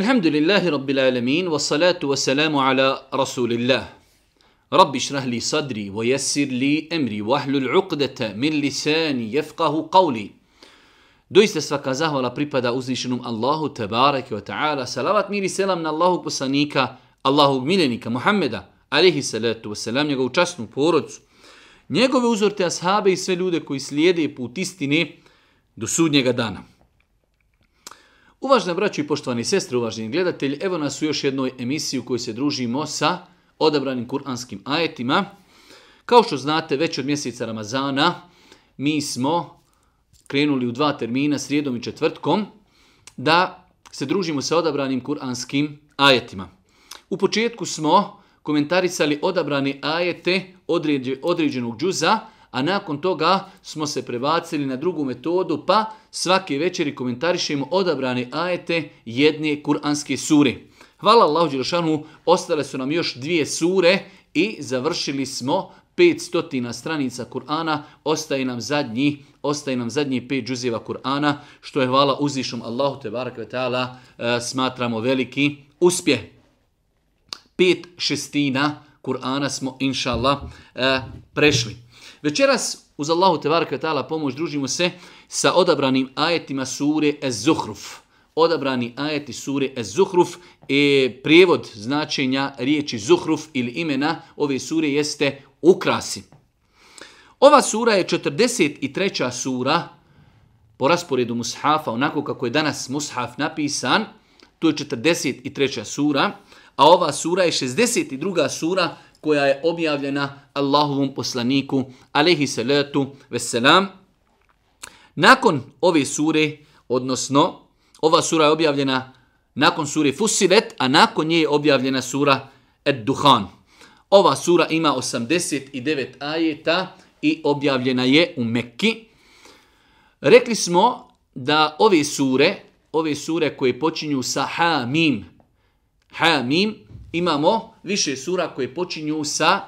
الحمد لله رب العالمين والصلاة والسلام على رسول الله رب اشرح لي صدري ويسر لي أمري وحل العقدة من لساني يفقه قولي دويست سفاكا زهولا بريبادا أزيشنم الله تبارك وتعالى سلامات ميري سلام الله بسانيك الله ميلينيك محمد عليه الصلاة والسلام يقول جسنو بورج njegove uzorte ashabe i sve ljude koji slijede put istine do sudnjega dana. Uvažna braćo i poštovani sestre, uvaženi gledatelji, evo nas u još jednoj emisiji u kojoj se družimo sa odabranim kuranskim ajetima. Kao što znate, već od mjeseca Ramazana mi smo krenuli u dva termina, srijedom i četvrtkom, da se družimo sa odabranim kuranskim ajetima. U početku smo komentarisali odabrane ajete određenog džuza, a nakon toga smo se prebacili na drugu metodu, pa svake večeri komentarišemo odabrane ajete jedne kuranske sure. Hvala Allahu Đerašanu, ostale su nam još dvije sure i završili smo 500 stranica Kur'ana, ostaje nam zadnji, ostaje nam zadnji pet džuzeva Kur'ana, što je hvala uzvišom Allahu te barakve ta'ala, e, smatramo veliki uspjeh. Pet šestina Kur'ana smo, inša Allah, e, prešli. Večeras uz Allahu tebarka ta'ala pomoć družimo se sa odabranim ajetima sure Ez-Zuhruf. Odabrani ajeti sure Ez-Zuhruf i e, prijevod značenja riječi Zuhruf ili imena ove sure jeste ukrasi. Ova sura je 43. sura po rasporedu Mushafa, onako kako je danas Mushaf napisan, to je 43. sura, a ova sura je 62. sura koja je objavljena Allahovom poslaniku, alehi salatu veselam. Nakon ove sure, odnosno, ova sura je objavljena nakon sure Fusilet, a nakon nje je objavljena sura Ed-Duhan. Ova sura ima 89 ajeta i objavljena je u Mekki. Rekli smo da ove sure, ove sure koje počinju sa Ha-Mim, Ha-Mim, imamo više sura koje počinju sa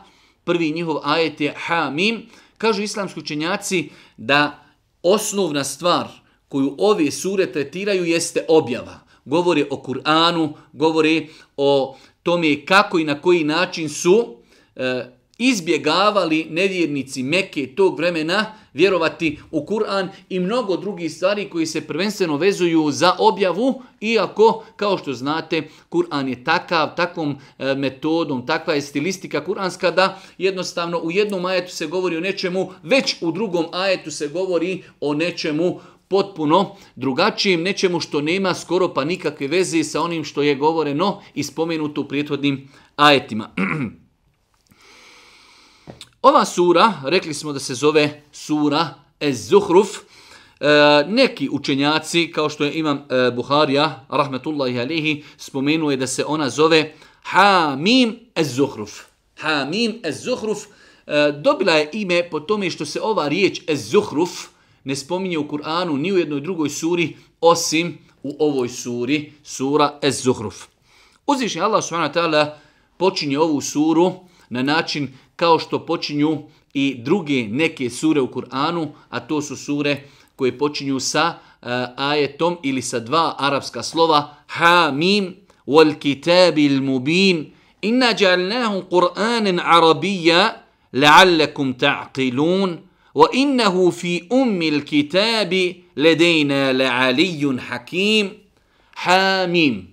prvi njihov ajet je Hamim. Kažu islamski učenjaci da osnovna stvar koju ove sure tretiraju jeste objava. Govore o Kur'anu, govore o tome kako i na koji način su e, izbjegavali nevjernici Mekke tog vremena vjerovati u Kur'an i mnogo drugih stvari koji se prvenstveno vezuju za objavu, iako, kao što znate, Kur'an je takav, takvom e, metodom, takva je stilistika kur'anska da jednostavno u jednom ajetu se govori o nečemu, već u drugom ajetu se govori o nečemu potpuno drugačijim, nečemu što nema skoro pa nikakve veze sa onim što je govoreno i spomenuto u prijethodnim ajetima. Ova sura, rekli smo da se zove sura Ez-Zuhruf, E, neki učenjaci, kao što je imam e, Buharija, rahmetullahi alihi, spomenuje da se ona zove Hamim Ez-Zuhruf. Hamim Ez-Zuhruf e, dobila je ime po tome što se ova riječ Ez-Zuhruf ne spominje u Kur'anu ni u jednoj drugoj suri, osim u ovoj suri, sura Ez-Zuhruf. Uzvišnji Allah s.a. počinje ovu suru, na način kao što počinju i druge neke sure u Kur'anu, a to su sure koje počinju sa e, ajetom ili sa dva arapska slova ha mim wal kitabil mubin inna ja'alnahu qur'anan arabiyya la'allakum ta'qilun wa innahu fi ummil kitabi ladayna la'aliyyun hakim ha mim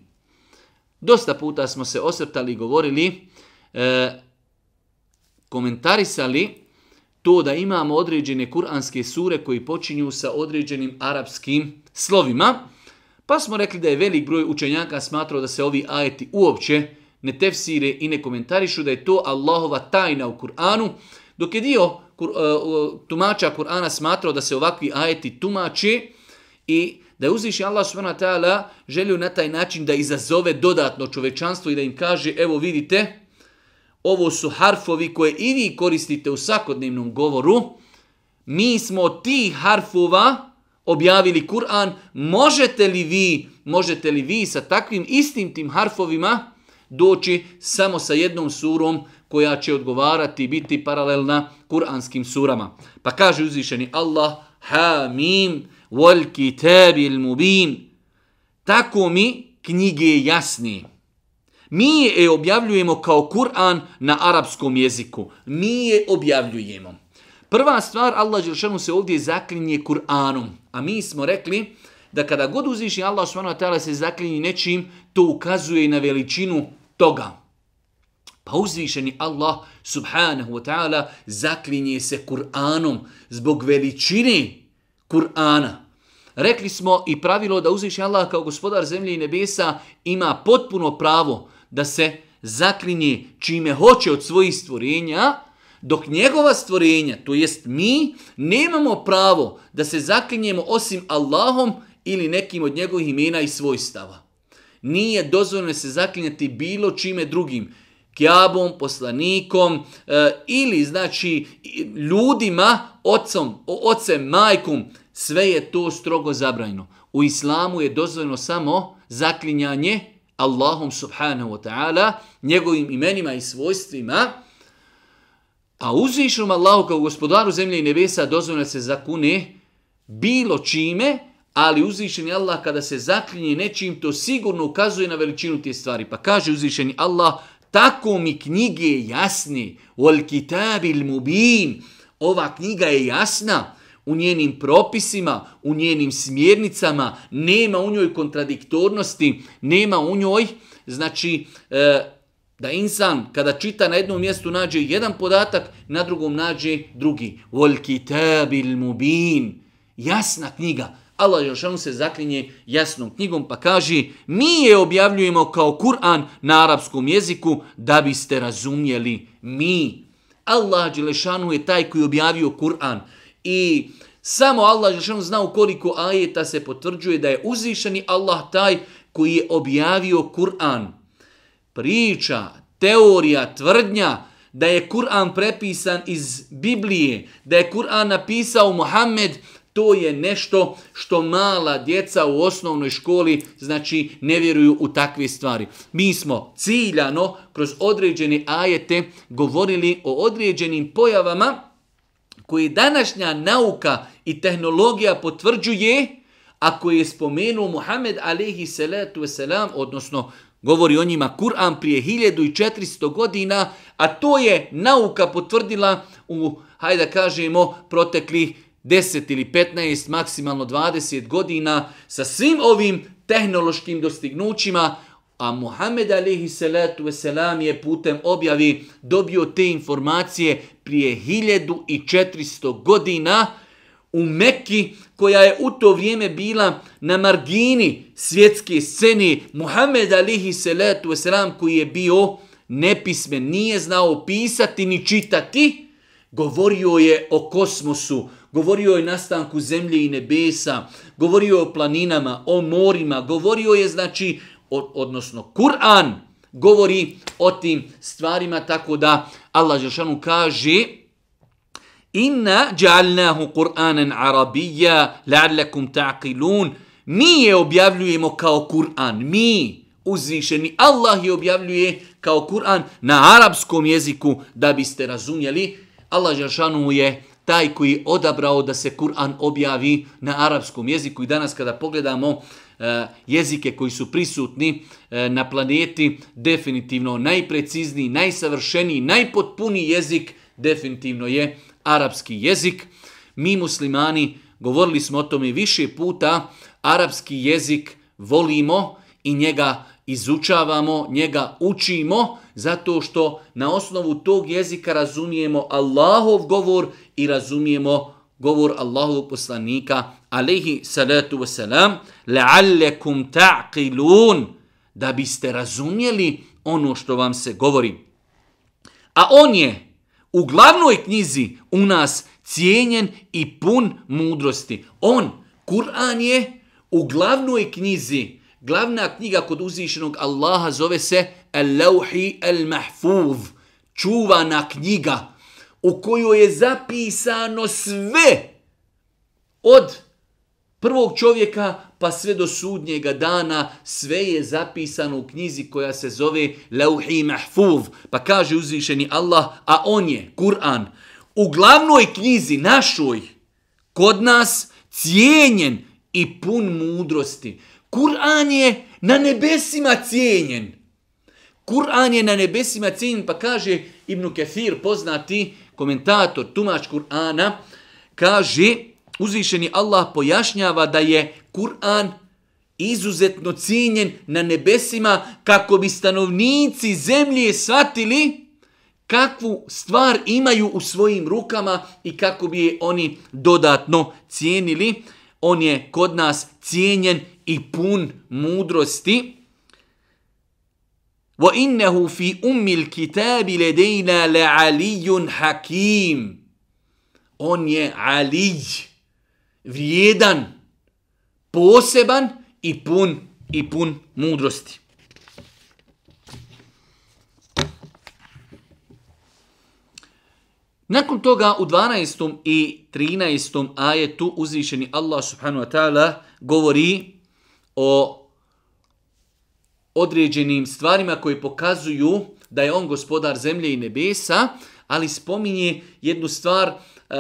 dosta puta smo se osvrtali i govorili e, komentarisali to da imamo određene kuranske sure koji počinju sa određenim arapskim slovima, pa smo rekli da je velik broj učenjaka smatrao da se ovi ajeti uopće ne tefsire i ne komentarišu, da je to Allahova tajna u Kur'anu, dok je dio kur, uh, tumača Kur'ana smatrao da se ovakvi ajeti tumače i da je uzviši Allah s.w.t. želju na taj način da izazove dodatno čovečanstvo i da im kaže, evo vidite, ovo su harfovi koje i vi koristite u svakodnevnom govoru, mi smo ti harfova objavili Kur'an, možete li vi, možete li vi sa takvim istim tim harfovima doći samo sa jednom surom koja će odgovarati biti paralelna kuranskim surama. Pa kaže uzvišeni Allah, ha mim, wal kitabil mubin, tako mi knjige jasnije. Mi je objavljujemo kao Kur'an na arapskom jeziku. Mi je objavljujemo. Prva stvar, Allah Đelšanu se ovdje zaklinje Kur'anom. A mi smo rekli da kada god uzviši Allah Subhanahu wa ta'ala se zaklinje nečim, to ukazuje na veličinu toga. Pa uzvišeni Allah Subhanahu wa ta'ala zaklinje se Kur'anom zbog veličine Kur'ana. Rekli smo i pravilo da uzviši Allah kao gospodar zemlje i nebesa ima potpuno pravo da se zaklinje čime hoće od svojih stvorenja, dok njegova stvorenja, to jest mi, nemamo pravo da se zaklinjemo osim Allahom ili nekim od njegovih imena i svojstava. Nije dozvoljeno se zaklinjati bilo čime drugim, kjabom, poslanikom e, ili znači ljudima, ocem, ocem, majkom, sve je to strogo zabranjeno. U islamu je dozvoljeno samo zaklinjanje Allahom subhanahu wa ta'ala, njegovim imenima i svojstvima, a uzvišnom Allahu kao gospodaru zemlje i nebesa dozvore se zakune bilo čime, ali uzvišeni Allah kada se zaklinje nečim, to sigurno ukazuje na veličinu te stvari. Pa kaže uzvišeni Allah, tako mi knjige jasni, wal kitabil mubin, ova knjiga je jasna, u njenim propisima, u njenim smjernicama, nema u njoj kontradiktornosti, nema u njoj, znači, e, da insan kada čita na jednom mjestu nađe jedan podatak, na drugom nađe drugi. Vol kitabil mubin, jasna knjiga. Allah još on se zaklinje jasnom knjigom pa kaže mi je objavljujemo kao Kur'an na arapskom jeziku da biste razumjeli mi. Allah Đelešanu je taj koji objavio Kur'an. I samo Allah Žešanu zna u koliko ajeta se potvrđuje da je uzvišeni Allah taj koji je objavio Kur'an. Priča, teorija, tvrdnja da je Kur'an prepisan iz Biblije, da je Kur'an napisao Muhammed, to je nešto što mala djeca u osnovnoj školi znači ne vjeruju u takve stvari. Mi smo ciljano kroz određene ajete govorili o određenim pojavama koje današnja nauka i tehnologija potvrđuje, a koje je spomenuo Muhammed alaihi salatu wasalam, odnosno govori o njima Kur'an prije 1400 godina, a to je nauka potvrdila u, hajde da kažemo, protekli 10 ili 15, maksimalno 20 godina sa svim ovim tehnološkim dostignućima, a Muhammed alihi salatu wasalam je putem objavi dobio te informacije prije 1400 godina u Mekki koja je u to vrijeme bila na margini svjetske sceni Muhammed alihi salatu wasalam koji je bio nepismen, nije znao pisati ni čitati, govorio je o kosmosu, govorio je nastanku zemlje i nebesa, govorio je o planinama, o morima, govorio je znači odnosno Kur'an govori o tim stvarima tako da Allah Žešanu kaže Inna dja'alnahu Kur'anan arabija la'allakum ta'qilun Mi je objavljujemo kao Kur'an, mi uzvišeni Allah je objavljuje kao Kur'an na arapskom jeziku da biste razumjeli Allah Žešanu je taj koji je odabrao da se Kur'an objavi na arapskom jeziku i danas kada pogledamo E, jezike koji su prisutni e, na planeti, definitivno najprecizniji, najsavršeniji, najpotpuniji jezik definitivno je arapski jezik. Mi muslimani govorili smo o tome više puta, arapski jezik volimo i njega izučavamo, njega učimo, zato što na osnovu tog jezika razumijemo Allahov govor i razumijemo govor Allahovog poslanika alaihi salatu wasalam, la'allekum ta'qilun, da biste razumjeli ono što vam se govori. A on je u glavnoj knjizi u nas cijenjen i pun mudrosti. On, Kur'an je u glavnoj knjizi, glavna knjiga kod uzvišenog Allaha zove se Al-Lawhi Al-Mahfuz, čuvana knjiga u kojoj je zapisano sve od prvog čovjeka pa sve do sudnjega dana sve je zapisano u knjizi koja se zove Leuhi Mahfuv pa kaže uzvišeni Allah a on je Kur'an u glavnoj knjizi našoj kod nas cijenjen i pun mudrosti Kur'an je na nebesima cijenjen Kur'an je na nebesima cijenjen pa kaže Ibnu Kefir poznati komentator tumač Kur'ana kaže uzvišeni Allah pojašnjava da je Kur'an izuzetno cijenjen na nebesima kako bi stanovnici zemlje shvatili kakvu stvar imaju u svojim rukama i kako bi je oni dodatno cijenili. On je kod nas cijenjen i pun mudrosti. Wa innahu fi ummil kitabi ladaina la'aliyun hakim. On je Ali vrijedan, poseban i pun i pun mudrosti. Nakon toga u 12. i 13. ajetu uzvišeni Allah subhanahu wa ta'ala govori o određenim stvarima koje pokazuju da je on gospodar zemlje i nebesa, ali spominje jednu stvar uh,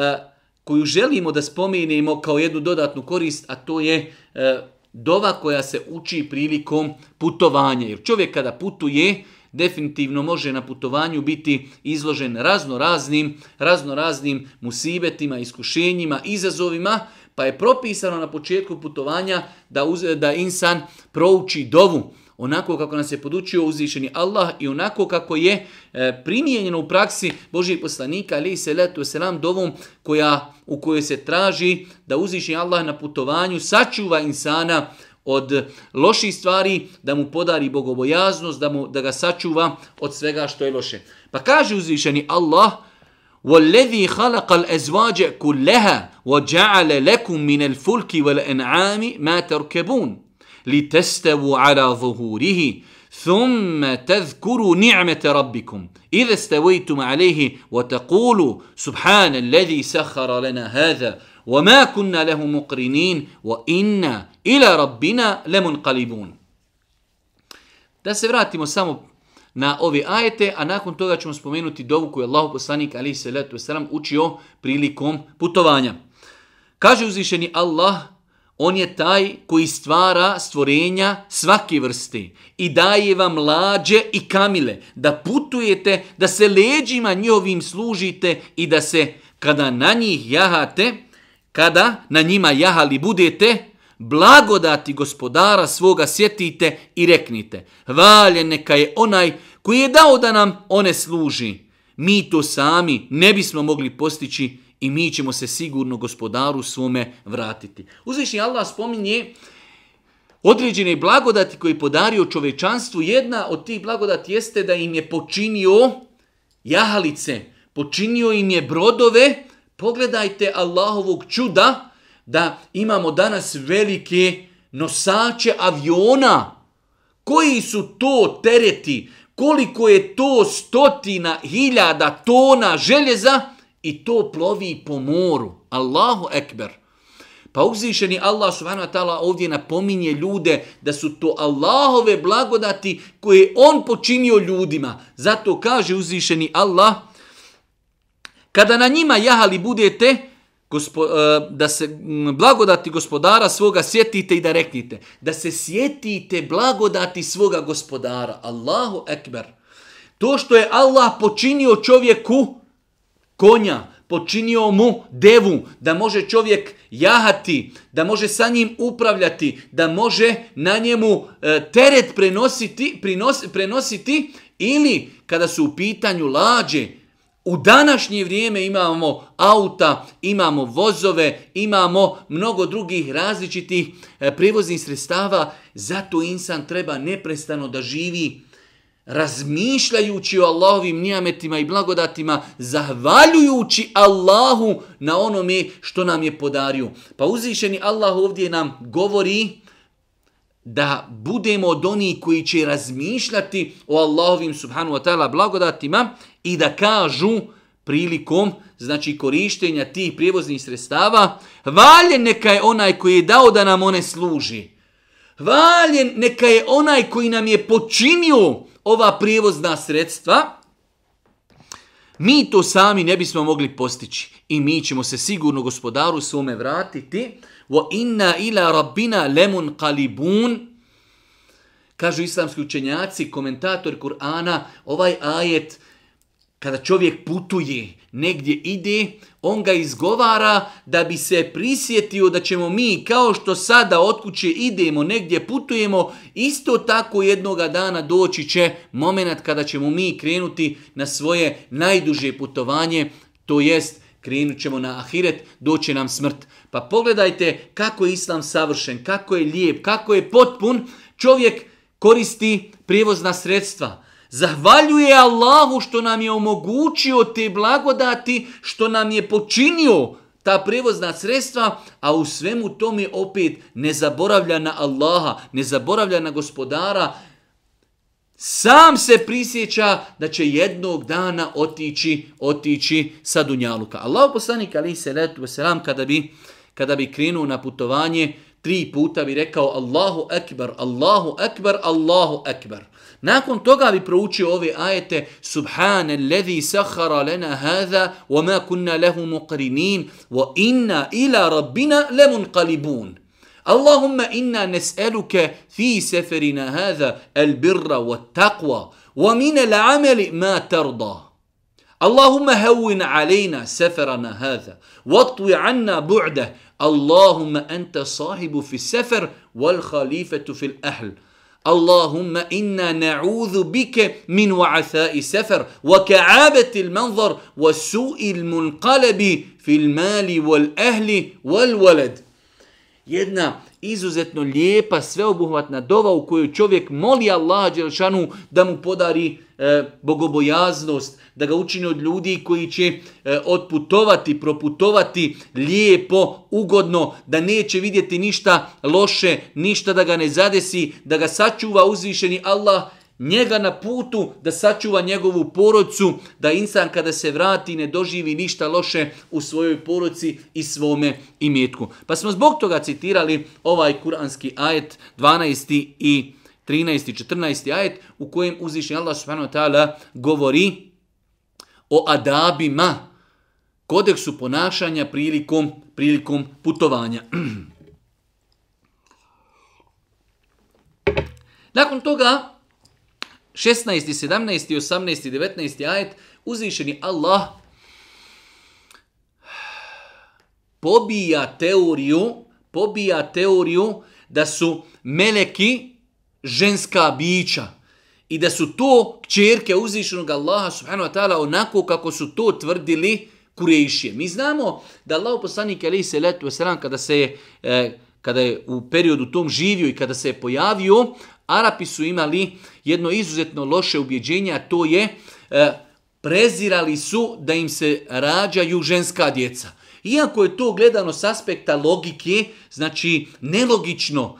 koju želimo da spomenemo kao jednu dodatnu korist, a to je e, dova koja se uči prilikom putovanja. Jer čovjek kada putuje, definitivno može na putovanju biti izložen razno raznim, razno raznim musibetima, iskušenjima, izazovima, pa je propisano na početku putovanja da, uz, da insan prouči dovu onako kako nas je podučio uzvišeni Allah i onako kako je e, primijenjeno u praksi Božih poslanika ali se letu selam dovom koja u kojoj se traži da uzvišeni Allah na putovanju sačuva insana od loših stvari, da mu podari bogobojaznost, da, mu, da ga sačuva od svega što je loše. Pa kaže uzvišeni Allah, وَالَّذِي خَلَقَ الْأَزْوَاجَ كُلَّهَا وَجَعَلَ لَكُمْ مِنَ الْفُلْكِ وَالْأَنْعَامِ مَا تَرْكَبُونَ li testevu ala zuhurihi, thumme tezkuru ni'mete rabbikum, idhe stavujtum alihi, wa tequlu, subhanel ledhi sahara lena hadha, wa ma kunna lehu muqrinin, wa inna ila rabbina lemun qalibun. Da se vratimo samo na ove ajete, a nakon toga ćemo spomenuti dovu koju je Allah poslanik alaihi salatu wasalam učio prilikom putovanja. Kaže uzvišeni Allah, On je taj koji stvara stvorenja svake vrste i daje vam lađe i kamile da putujete, da se leđima njovim služite i da se kada na njih jahate, kada na njima jahali budete, blagodati gospodara svoga sjetite i reknite. Hvaljen neka je onaj koji je dao da nam one služi. Mi to sami ne bismo mogli postići i mi ćemo se sigurno gospodaru svome vratiti. Uzvišnji Allah spominje određene blagodati koje je podario čovečanstvu. Jedna od tih blagodati jeste da im je počinio jahalice, počinio im je brodove. Pogledajte Allahovog čuda da imamo danas velike nosače aviona. Koji su to tereti? Koliko je to stotina hiljada tona željeza? Koliko je to stotina hiljada tona željeza? I to plovi po moru. Allahu ekber. Pa uzvišeni Allah subhanahu wa ta'ala ovdje napominje ljude da su to Allahove blagodati koje on počinio ljudima. Zato kaže uzvišeni Allah, kada na njima jahali budete, e, da se blagodati gospodara svoga sjetite i da reknite. Da se sjetite blagodati svoga gospodara. Allahu ekber. To što je Allah počinio čovjeku, konja, počinio mu devu, da može čovjek jahati, da može sa njim upravljati, da može na njemu e, teret prenositi, prinos, prenositi ili kada su u pitanju lađe, U današnje vrijeme imamo auta, imamo vozove, imamo mnogo drugih različitih e, prevoznih sredstava, zato insan treba neprestano da živi razmišljajući o Allahovim nijametima i blagodatima, zahvaljujući Allahu na onome što nam je podario. Pa uzvišeni Allah ovdje nam govori da budemo od onih koji će razmišljati o Allahovim subhanu wa ta'ala blagodatima i da kažu prilikom znači korištenja tih prijevoznih sredstava, valjen neka je onaj koji je dao da nam one služi. Valjen neka je onaj koji nam je počinio, ova prijevozna sredstva, mi to sami ne bismo mogli postići. I mi ćemo se sigurno gospodaru svome vratiti. Wa inna ila rabbina lemun kalibun. Kažu islamski učenjaci, komentator Kur'ana, ovaj ajet, kada čovjek putuje, negdje ide, on ga izgovara da bi se prisjetio da ćemo mi kao što sada od kuće idemo, negdje putujemo, isto tako jednoga dana doći će moment kada ćemo mi krenuti na svoje najduže putovanje, to jest krenut ćemo na ahiret, doće nam smrt. Pa pogledajte kako je islam savršen, kako je lijep, kako je potpun, čovjek koristi prijevozna sredstva, Zahvaljuje Allahu što nam je omogućio te blagodati, što nam je počinio ta prevozna sredstva, a u svemu tome opet ne zaboravlja na Allaha, ne zaboravlja na gospodara, sam se prisjeća da će jednog dana otići, otići sa Dunjaluka. Allah poslanik ali se letu selam kada bi kada bi krenuo na putovanje, uh, tri puta bi rekao Allahu akbar, Allahu akbar, Allahu akbar. Nakon toga bi proučio ove ajete Subhane lezi sahara lena hada wa ma kunna lehu muqrinin wa inna ila rabbina lemun qalibun. اللهم إنا نسألك في سفرنا هذا البر والتقوى ومن العمل ma tardah. اللهم هون علينا سفرنا هذا واطوي عنا بعده اللهم انت صاحب في السفر والخليفه في الاهل اللهم انا نعوذ بك من وعثاء السفر وكعابه المنظر والسوء المنقلب في المال والاهل والولد يدنا izuzetno lijepa, sveobuhvatna dova u kojoj čovjek moli Allah Đelšanu da mu podari e, bogobojaznost, da ga učini od ljudi koji će e, otputovati, proputovati lijepo, ugodno, da neće vidjeti ništa loše, ništa da ga ne zadesi, da ga sačuva uzvišeni Allah Đelšanu njega na putu da sačuva njegovu porodcu, da insan kada se vrati ne doživi ništa loše u svojoj porodci i svome imetku. Pa smo zbog toga citirali ovaj kuranski ajet 12. i 13. 14. ajet u kojem uzvišnji Allah subhanahu wa ta'ala govori o adabima, kodeksu ponašanja prilikom, prilikom putovanja. Nakon toga, 16. 17. 18. 19. ajet uzvišeni Allah pobija teoriju pobija teoriju da su meleki ženska bića i da su to kćerke uzvišenog Allaha subhanahu wa ta'ala onako kako su to tvrdili kurejšije. Mi znamo da Allah poslanik alaihi salatu wasalam kada se je, e, kada je u periodu tom živio i kada se je pojavio, Arapi su imali jedno izuzetno loše ubjeđenje, a to je e, prezirali su da im se rađaju ženska djeca. Iako je to gledano s aspekta logike, znači nelogično,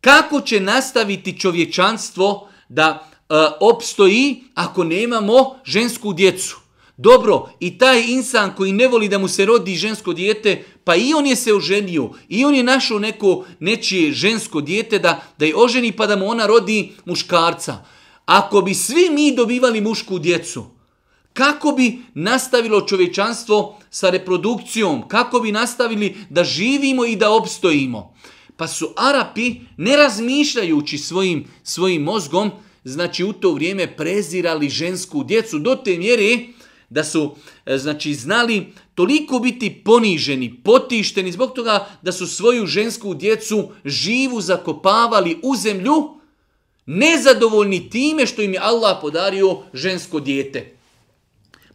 kako će nastaviti čovječanstvo da e, opstoji ako nemamo žensku djecu? Dobro, i taj insan koji ne voli da mu se rodi žensko dijete, pa i on je se oženio, i on je našao neko nečije žensko dijete da, da je oženi pa da mu ona rodi muškarca. Ako bi svi mi dobivali mušku djecu, kako bi nastavilo čovečanstvo sa reprodukcijom, kako bi nastavili da živimo i da opstojimo? Pa su Arapi, ne razmišljajući svojim, svojim mozgom, znači u to vrijeme prezirali žensku djecu do te mjere, je da su e, znači znali toliko biti poniženi, potišteni zbog toga da su svoju žensku djecu živu zakopavali u zemlju, nezadovoljni time što im je Allah podario žensko dijete.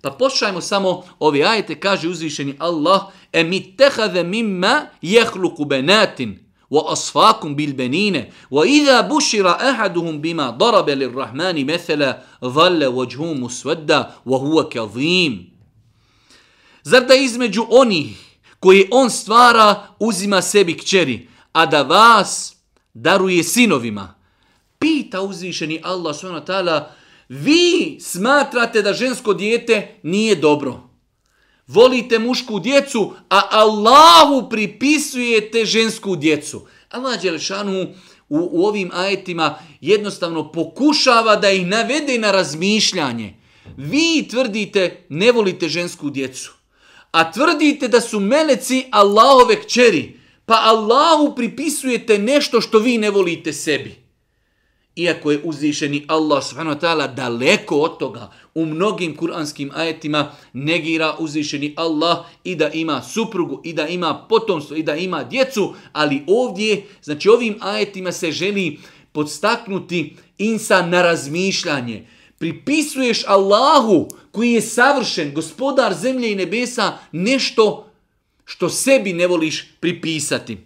Pa počajmo samo ove ajete, kaže uzvišeni Allah, emi tehade mimma jehluku benatin – وأصفاكم بالبنين وإذا بشر أحدهم بما ضرب للرحمن مثلا ظل وجهه مسودا وهو كظيم زرد između onih koji on stvara uzima sebi kćeri a da vas daruje sinovima pita uzvišeni Allah subhanahu wa taala vi smatrate da žensko dijete nije dobro volite mušku djecu, a Allahu pripisujete žensku djecu. Allah Đelešanu u, u ovim ajetima jednostavno pokušava da ih navede na razmišljanje. Vi tvrdite ne volite žensku djecu, a tvrdite da su meleci Allahove kćeri, pa Allahu pripisujete nešto što vi ne volite sebi iako je uzvišeni Allah subhanahu wa ta'ala daleko od toga, u mnogim kuranskim ajetima negira uzvišeni Allah i da ima suprugu, i da ima potomstvo, i da ima djecu, ali ovdje, znači ovim ajetima se želi podstaknuti insan na razmišljanje. Pripisuješ Allahu koji je savršen, gospodar zemlje i nebesa, nešto što sebi ne voliš pripisati.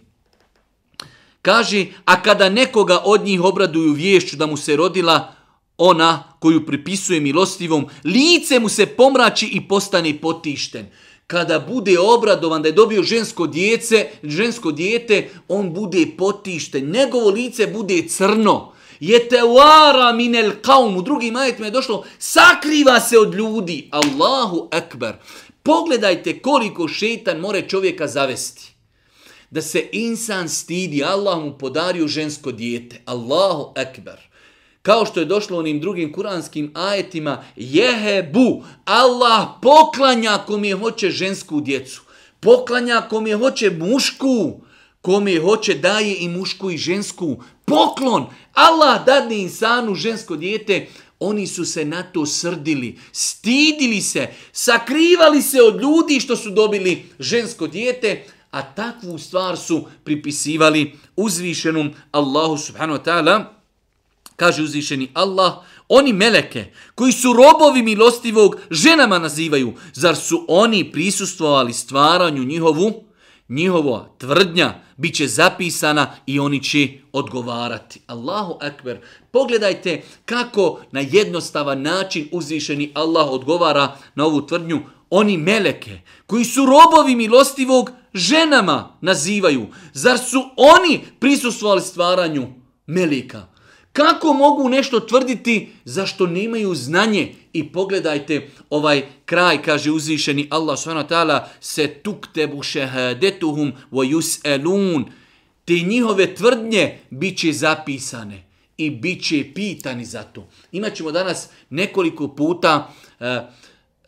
Kaže, a kada nekoga od njih obraduju vješću da mu se rodila ona koju pripisuje milostivom, lice mu se pomrači i postane potišten. Kada bude obradovan da je dobio žensko, djece, žensko dijete, on bude potišten. Njegovo lice bude crno. Je te uara minel kaum. U drugim ajetima je došlo, sakriva se od ljudi. Allahu akbar. Pogledajte koliko šetan more čovjeka zavesti da se insan stidi, Allah mu podario žensko dijete. Allahu ekber. Kao što je došlo onim drugim kuranskim ajetima, jehebu, Allah poklanja kom je hoće žensku djecu. Poklanja kom je hoće mušku, kom je hoće daje i mušku i žensku. Poklon! Allah dadne insanu žensko dijete, Oni su se na to srdili, stidili se, sakrivali se od ljudi što su dobili žensko dijete, a takvu stvar su pripisivali uzvišenom Allahu subhanahu wa ta'ala, kaže uzvišeni Allah, oni meleke koji su robovi milostivog ženama nazivaju, zar su oni prisustvovali stvaranju njihovu, njihova tvrdnja bit će zapisana i oni će odgovarati. Allahu akbar, pogledajte kako na jednostavan način uzvišeni Allah odgovara na ovu tvrdnju, oni meleke koji su robovi milostivog ženama nazivaju? Zar su oni prisustvovali stvaranju melika? Kako mogu nešto tvrditi zašto nemaju znanje? I pogledajte ovaj kraj, kaže uzvišeni Allah s.w.t. Se tuktebu šehadetuhum wa yus'elun. Te njihove tvrdnje bit će zapisane i bit će pitani za to. Imaćemo danas nekoliko puta uh,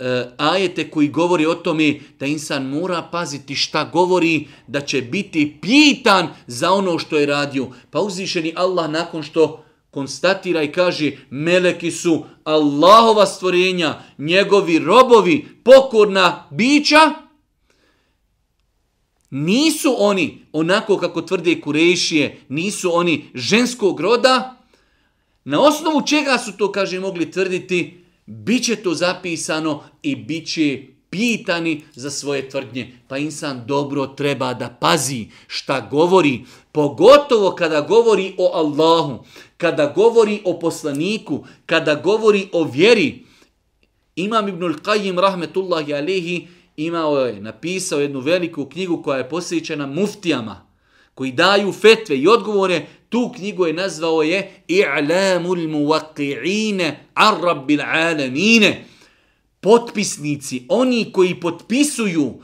E, ajete koji govori o tome da insan mora paziti šta govori, da će biti pitan za ono što je radio. Pa uzvišeni Allah nakon što konstatira i kaže meleki su Allahova stvorenja, njegovi robovi, pokorna bića, nisu oni, onako kako tvrde Kurešije, nisu oni ženskog roda, na osnovu čega su to, kaže, mogli tvrditi, bit će to zapisano i bit će pitani za svoje tvrdnje. Pa insan dobro treba da pazi šta govori, pogotovo kada govori o Allahu, kada govori o poslaniku, kada govori o vjeri. Imam Ibn Al-Qayyim rahmetullahi alihi imao je, napisao jednu veliku knjigu koja je posvećena muftijama koji daju fetve i odgovore tu knjigu je nazvao je I'lamul muwaqi'ine ar rabbil alamine. Potpisnici, oni koji potpisuju,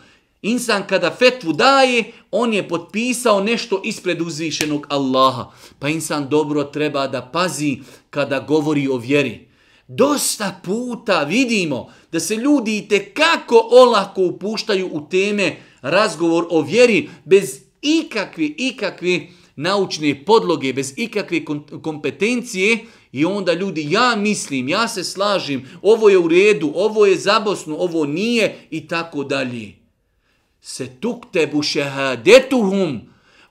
insan kada fetvu daje, on je potpisao nešto ispred uzvišenog Allaha. Pa insan dobro treba da pazi kada govori o vjeri. Dosta puta vidimo da se ljudi te kako olako upuštaju u teme razgovor o vjeri bez ikakve, ikakve uh, naučne podloge, bez ikakve kompetencije i onda ljudi, ja mislim, ja se slažim, ovo je u redu, ovo je zabosno, ovo nije i tako dalje. Se tuk tebu šehadetuhum,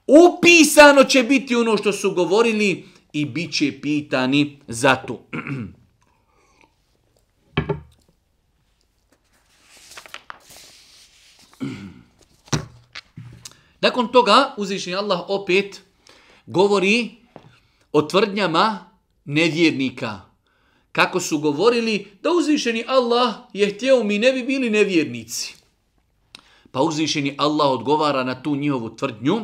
upisano će biti ono što su govorili i bit će pitani za to. Nakon toga uzvišen Allah opet govori o tvrdnjama nevjernika. Kako su govorili da uzvišeni Allah je htio mi ne bi bili nevjernici. Pa uzvišeni Allah odgovara na tu njihovu tvrdnju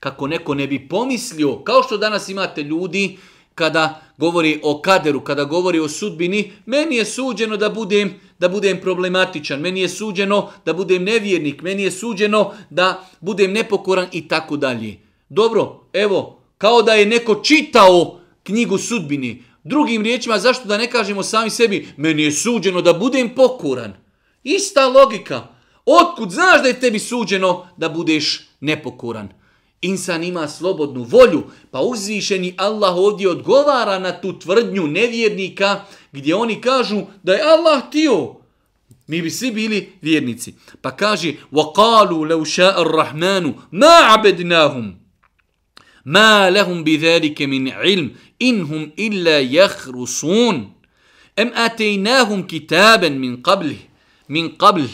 kako neko ne bi pomislio, kao što danas imate ljudi kada govori o kaderu, kada govori o sudbini, meni je suđeno da budem da budem problematičan, meni je suđeno da budem nevjernik, meni je suđeno da budem nepokoran i tako dalje. Dobro, evo, kao da je neko čitao knjigu sudbine. Drugim riječima, zašto da ne kažemo sami sebi, meni je suđeno da budem pokoran. Ista logika. Otkud znaš da je tebi suđeno da budeš nepokoran? Insan ima slobodnu volju, pa uzvišeni Allah ovdje odgovara na tu tvrdnju nevjernika gdje oni kažu da je Allah tio. Mi bi svi bili vjernici. Pa kaže, وَقَالُوا لَوْ شَاءَ الرَّحْمَانُ مَا عَبَدْنَاهُمْ Ma lehum bi zalike min ilm, inhum illa jahrusun. Em atejnahum kitaben min qabli, min qabl,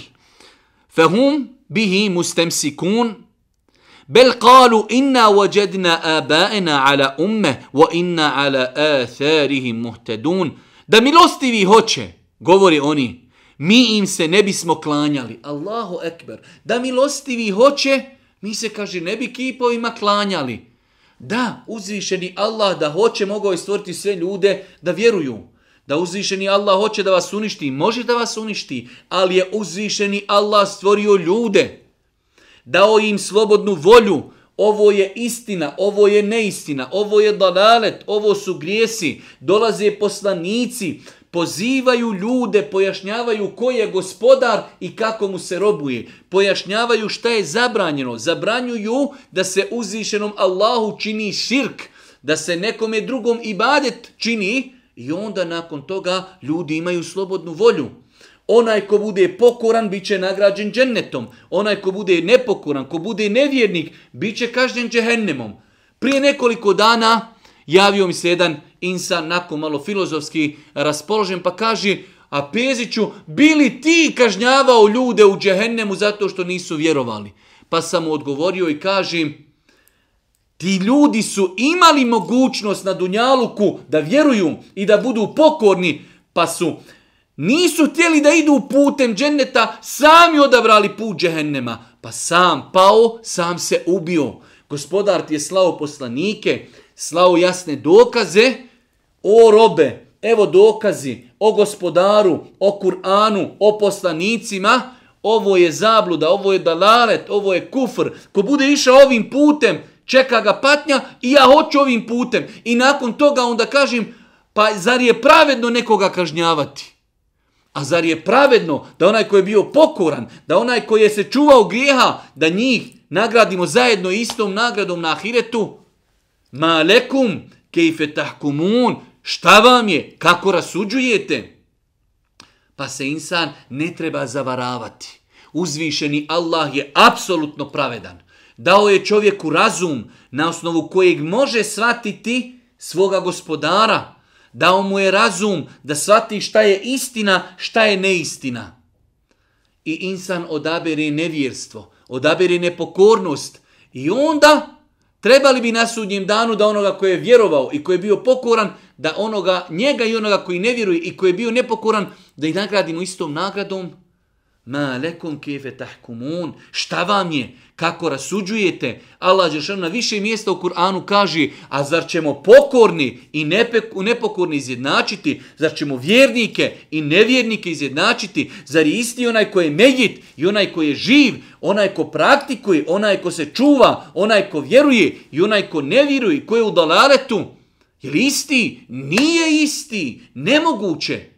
fahum bihi mustemsikun. Bel kalu inna wajedna abaena ala umme, wa inna ala atharihim muhtedun. Da milostivi hoće, govori oni, mi im se ne bismo klanjali. Allahu ekber, da milostivi hoće, mi se, kaže, ne bi kipovima klanjali. Da, uzvišeni Allah da hoće mogao je stvoriti sve ljude da vjeruju. Da uzvišeni Allah hoće da vas uništi, može da vas uništi, ali je uzvišeni Allah stvorio ljude. Dao im slobodnu volju. Ovo je istina, ovo je neistina, ovo je dalalet, ovo su grijesi. Dolaze poslanici, pozivaju ljude, pojašnjavaju ko je gospodar i kako mu se robuje, pojašnjavaju šta je zabranjeno, zabranjuju da se uzvišenom Allahu čini širk, da se nekome drugom ibadet čini i onda nakon toga ljudi imaju slobodnu volju. Onaj ko bude pokoran, bit će nagrađen džennetom. Onaj ko bude nepokoran, ko bude nevjernik, bit će kažnjen džehennemom. Prije nekoliko dana, javio mi se jedan insan, nako malo filozofski raspoložen, pa kaže, a Peziću, bili ti kažnjavao ljude u džehennemu zato što nisu vjerovali? Pa sam mu odgovorio i kaže, ti ljudi su imali mogućnost na Dunjaluku da vjeruju i da budu pokorni, pa su nisu htjeli da idu putem dženneta, sami odabrali put džehennema, pa sam pao, sam se ubio. Gospodar ti je slao poslanike, slao jasne dokaze o robe, evo dokazi o gospodaru, o Kur'anu, o poslanicima, ovo je zabluda, ovo je dalalet, ovo je kufr. Ko bude išao ovim putem, čeka ga patnja i ja hoću ovim putem. I nakon toga onda kažem, pa zar je pravedno nekoga kažnjavati? A zar je pravedno da onaj koji je bio pokoran, da onaj koji je se čuvao grijeha, da njih nagradimo zajedno istom nagradom na ahiretu? ma lekum kejfe tahkumun, šta vam je, kako rasuđujete? Pa se insan ne treba zavaravati. Uzvišeni Allah je apsolutno pravedan. Dao je čovjeku razum na osnovu kojeg može shvatiti svoga gospodara. Dao mu je razum da shvati šta je istina, šta je neistina. I insan odabere nevjerstvo, odabere nepokornost i onda trebali bi na sudnjem danu da onoga koji je vjerovao i koji je bio pokoran, da onoga njega i onoga koji ne vjeruje i koji je bio nepokoran, da ih nagradimo istom nagradom Ma lekom kefe tahkumun, šta vam je, kako rasuđujete? Allah Đeršanu na više mjesta u Kur'anu kaže, a zar ćemo pokorni i nepokorni izjednačiti? Zar ćemo vjernike i nevjernike izjednačiti? Zar je isti onaj koji je medjit i onaj koji je živ, onaj ko praktikuje, onaj ko se čuva, onaj ko vjeruje i onaj ko ne vjeruje, koji je u dalaretu? Je li isti? Nije isti, nemoguće. Nemoguće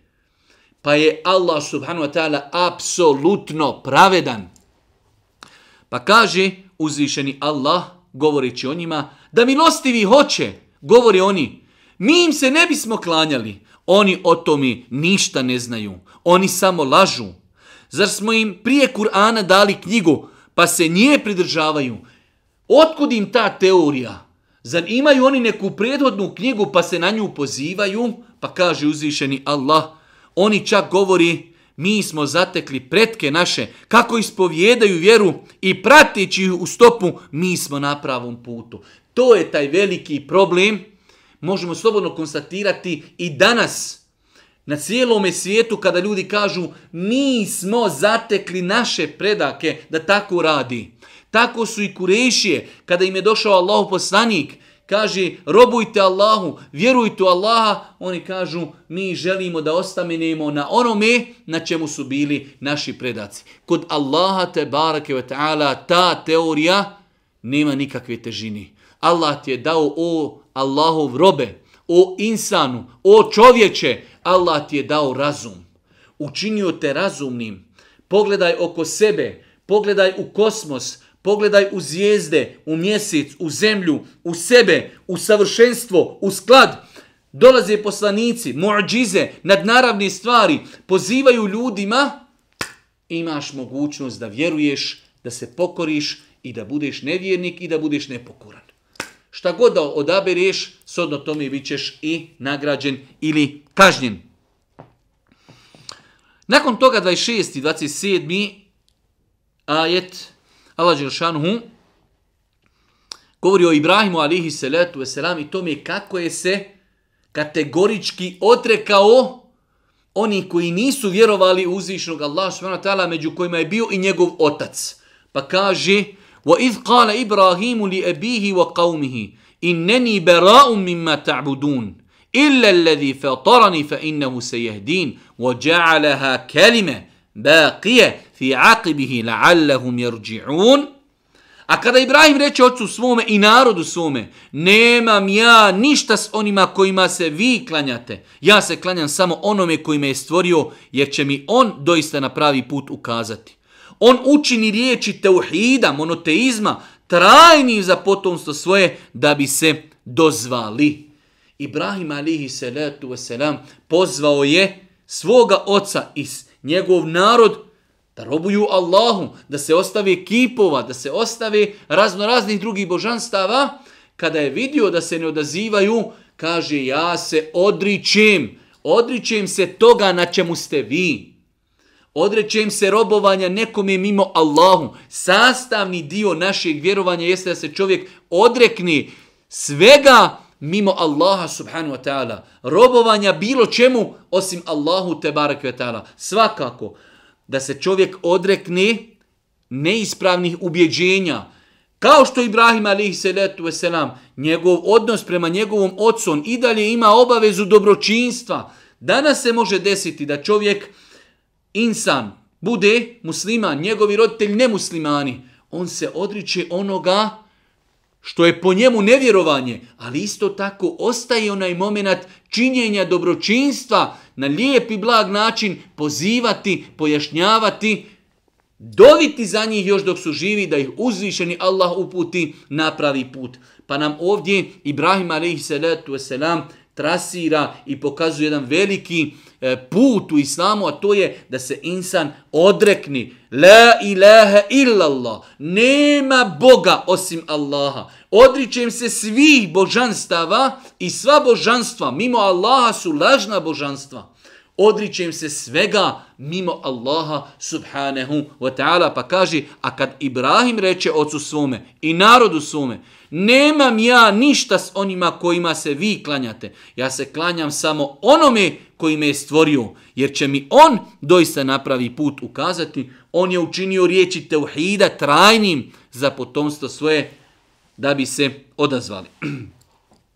pa je Allah subhanahu wa ta'ala apsolutno pravedan. Pa kaže uzvišeni Allah, govoreći o njima, da milostivi hoće, govori oni, mi im se ne bismo klanjali, oni o tome ništa ne znaju, oni samo lažu. Zar smo im prije Kur'ana dali knjigu, pa se nije pridržavaju? Otkud im ta teorija? Zar imaju oni neku prethodnu knjigu, pa se na nju pozivaju? Pa kaže uzvišeni Allah, oni čak govori mi smo zatekli pretke naše kako ispovjedaju vjeru i pratići ih u stopu mi smo na pravom putu. To je taj veliki problem. Možemo slobodno konstatirati i danas na cijelom svijetu kada ljudi kažu mi smo zatekli naše predake da tako radi. Tako su i kurešije kada im je došao Allahu poslanik kaže robujte Allahu, vjerujte u Allaha, oni kažu mi želimo da ostamenemo na onome na čemu su bili naši predaci. Kod Allaha te barake ve taala ta teorija nema nikakve težine. Allah ti je dao o Allahov robe, o insanu, o čovječe, Allah ti je dao razum. Učinio te razumnim. Pogledaj oko sebe, pogledaj u kosmos, Pogledaj u zvijezde, u mjesec, u zemlju, u sebe, u savršenstvo, u sklad. Dolaze poslanici, muđize, nadnaravne stvari, pozivaju ljudima. Imaš mogućnost da vjeruješ, da se pokoriš i da budeš nevjernik i da budeš nepokoran. Šta god da odabereš, sodno tome bit ćeš i nagrađen ili kažnjen. Nakon toga 26. i 27. ajet Allah Đeršanuhu govori o Ibrahimu alihi salatu veselam i tome kako je se kategorički odrekao oni koji nisu vjerovali u uzvišnog Allah subhanahu ta'ala među kojima je bio i njegov otac. Pa kaže Wa idh qala Ibrahimu li abihi wa qawmihi inneni bera'um mimma ta'budun illa alladhi fatarani fa innahu sayahdin wa ja'alaha kalimah baqije fi aqibihi la'allahum yarji'un A kada Ibrahim reče ocu svome i narodu svome, nemam ja ništa s onima kojima se vi klanjate. Ja se klanjam samo onome koji me je stvorio, jer će mi on doista na pravi put ukazati. On učini riječi teuhida, monoteizma, trajni za potomstvo svoje da bi se dozvali. Ibrahim alihi salatu wasalam pozvao je svoga oca iz njegov narod da robuju Allahu, da se ostave kipova, da se ostave razno raznih drugih božanstava, kada je vidio da se ne odazivaju, kaže ja se odričem, odričem se toga na čemu ste vi. Odrećem se robovanja nekome mimo Allahu. Sastavni dio našeg vjerovanja jeste da se čovjek odrekne svega mimo Allaha subhanu wa ta'ala, robovanja bilo čemu osim Allahu te barak wa ta'ala. Svakako, da se čovjek odrekne neispravnih ubjeđenja, kao što Ibrahim alihi salatu wasalam, njegov odnos prema njegovom ocon i dalje ima obavezu dobročinstva, danas se može desiti da čovjek, insan, bude musliman, njegovi roditelji nemuslimani, on se odriče onoga, što je po njemu nevjerovanje, ali isto tako ostaje onaj moment činjenja dobročinstva na lijep i blag način pozivati, pojašnjavati, doviti za njih još dok su živi da ih uzvišeni Allah uputi na pravi put. Pa nam ovdje Ibrahim a.s. trasira i pokazuje jedan veliki uh, E, put u islamu, a to je da se insan odrekni. La ilaha illallah. Nema Boga osim Allaha. Odričem se svih božanstava i sva božanstva mimo Allaha su lažna božanstva. Odričem se svega mimo Allaha subhanahu wa ta'ala. Pa kaže, a kad Ibrahim reče ocu svome i narodu svome, Nemam ja ništa s onima kojima se vi klanjate. Ja se klanjam samo onome koji me je stvorio. Jer će mi on doista napravi put ukazati. On je učinio riječi Teuhida trajnim za potomstvo svoje da bi se odazvali.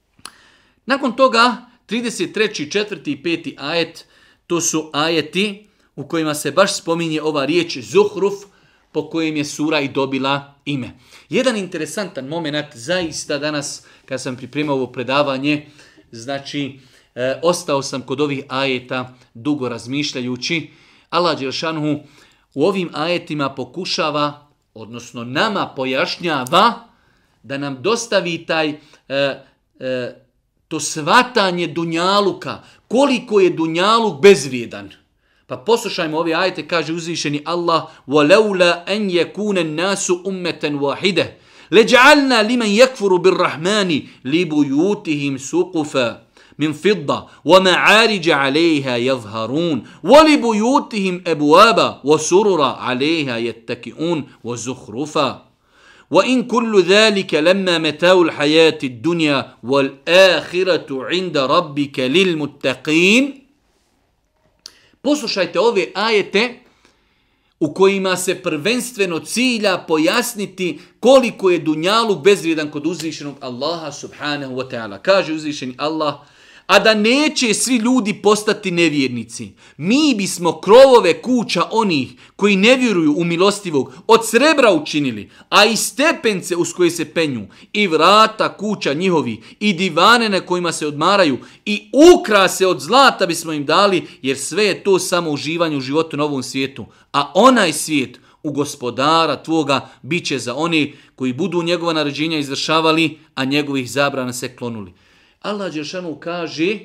Nakon toga 33. 4. i 5. ajet to su ajeti u kojima se baš spominje ova riječ Zuhruf po kojem je sura i dobila ime. Jedan interesantan moment, zaista danas kad sam pripremao ovo predavanje, znači e, ostao sam kod ovih ajeta dugo razmišljajući. Allah Đeršanhu u ovim ajetima pokušava, odnosno nama pojašnjava, da nam dostavi taj e, e, to svatanje Dunjaluka, koliko je Dunjaluk bezvrijedan. Pa poslušajmo ove ajete, kaže uzvišeni Allah وَلَوْلَا أَنْ يَكُونَ النَّاسُ أُمَّةً وَاحِدَةً لَجَعَلْنَا لِمَنْ يَكْفُرُ بِالرَّحْمَانِ لِبُيُوتِهِمْ سُقُفًا من فضة ومعارج عليها يظهرون ولبيوتهم أبوابا وسررا عليها يتكئون وزخرفا وإن كل ذلك لما متاع الحياة الدنيا والآخرة عند ربك للمتقين Poslušajte ove ajete u kojima se prvenstveno cilja pojasniti koliko je dunjaluk bezvrijedan kod uzvišenog Allaha subhanahu wa ta'ala. Kaže uzvišeni Allah subhanahu a da neće svi ljudi postati nevjernici. Mi bismo krovove kuća onih koji ne vjeruju u milostivog od srebra učinili, a i stepence uz koje se penju, i vrata kuća njihovi, i divane na kojima se odmaraju, i ukrase od zlata bismo im dali, jer sve je to samo uživanje u životu na ovom svijetu. A onaj svijet u gospodara tvoga bit će za oni koji budu njegova naređenja izvršavali, a njegovih zabrana se klonuli. Allah Đeršanu kaže,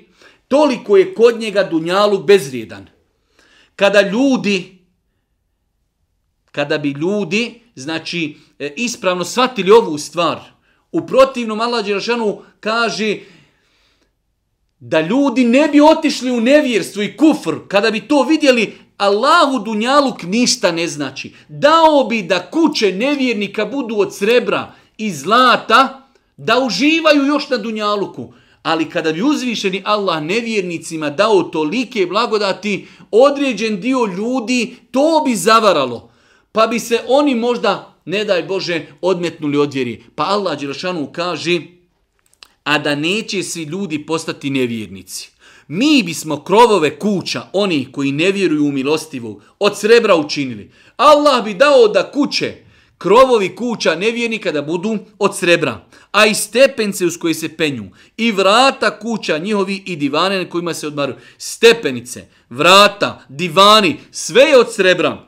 toliko je kod njega dunjaluk bezvrijedan. Kada ljudi, kada bi ljudi, znači, e, ispravno shvatili ovu stvar, u protivnom Allah Đeršanu kaže, da ljudi ne bi otišli u nevjerstvo i kufr, kada bi to vidjeli, Allahu dunjaluk ništa ne znači. Dao bi da kuće nevjernika budu od srebra i zlata, da uživaju još na dunjaluku. Ali kada bi uzvišeni Allah nevjernicima dao tolike blagodati, određen dio ljudi to bi zavaralo. Pa bi se oni možda, ne daj Bože, odmetnuli od vjeri. Pa Allah Đerašanu kaže, a da neće svi ljudi postati nevjernici. Mi bismo krovove kuća, oni koji ne vjeruju u milostivu, od srebra učinili. Allah bi dao da kuće, krovovi kuća nevjernika da budu od srebra, a i stepence uz koje se penju, i vrata kuća njihovi i divane na kojima se odmaraju. Stepenice, vrata, divani, sve je od srebra.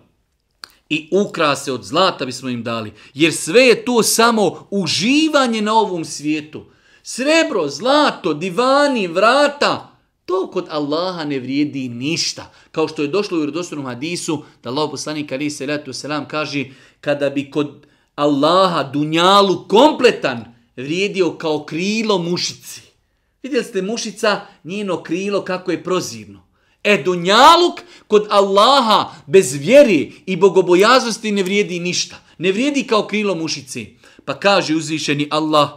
I ukrase od zlata bismo im dali, jer sve je to samo uživanje na ovom svijetu. Srebro, zlato, divani, vrata, vrata, To kod Allaha ne vrijedi ništa. Kao što je došlo u vjerodostojnom hadisu, da Allah poslanik Ali se letu selam kaže, kada bi kod Allaha dunjalu kompletan vrijedio kao krilo mušici. Vidjeli ste mušica, njeno krilo kako je prozirno. E dunjaluk kod Allaha bez vjeri i bogobojaznosti ne vrijedi ništa. Ne vrijedi kao krilo mušici. Pa kaže uzvišeni Allah,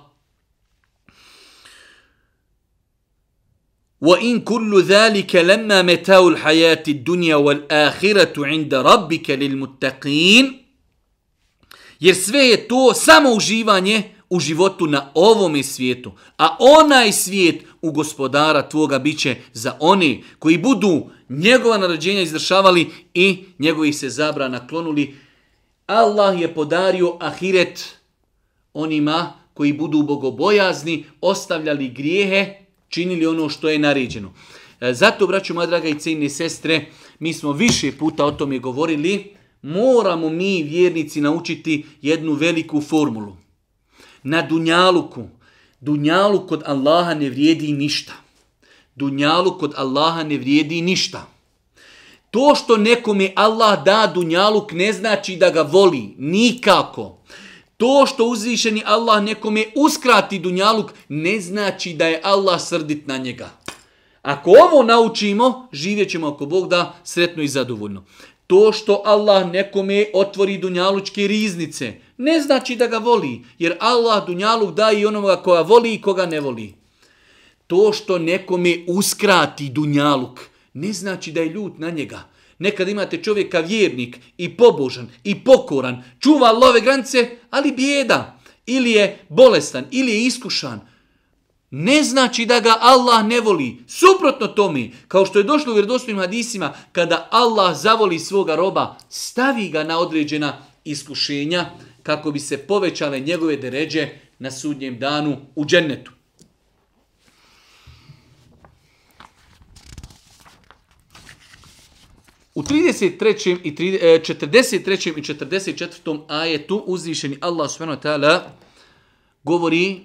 وإن كل ذلك لما متاع الحياة الدنيا والآخرة عند ربك للمتقين jer sve je to samo uživanje u životu na ovome svijetu. A onaj svijet u gospodara tvoga bit će za one koji budu njegova narođenja izdršavali i njegovi se zabra naklonuli. Allah je podario ahiret onima koji budu bogobojazni, ostavljali grijehe, činili ono što je naređeno. E, zato, braću moja draga i cijenine sestre, mi smo više puta o tome govorili, moramo mi vjernici naučiti jednu veliku formulu. Na dunjaluku, dunjalu kod Allaha ne vrijedi ništa. Dunjalu kod Allaha ne vrijedi ništa. To što nekome Allah da dunjaluk ne znači da ga voli, nikako. To što uzvišeni Allah nekome uskrati dunjaluk ne znači da je Allah srdit na njega. Ako ovo naučimo, živjet ćemo ako Bog da sretno i zadovoljno. To što Allah nekome otvori dunjalučke riznice ne znači da ga voli, jer Allah dunjaluk daje i onoga koga voli i koga ne voli. To što nekome uskrati dunjaluk ne znači da je ljut na njega. Nekad imate čovjeka vjernik i pobožan i pokoran, čuva love granice, ali bijeda. Ili je bolestan, ili je iskušan. Ne znači da ga Allah ne voli. Suprotno tome, kao što je došlo u vjerovostnim hadisima, kada Allah zavoli svoga roba, stavi ga na određena iskušenja kako bi se povećale njegove deređe na sudnjem danu u džennetu. U 33. i 43. E, i 44. ajetu uzvišeni Allah subhanahu wa ta'ala govori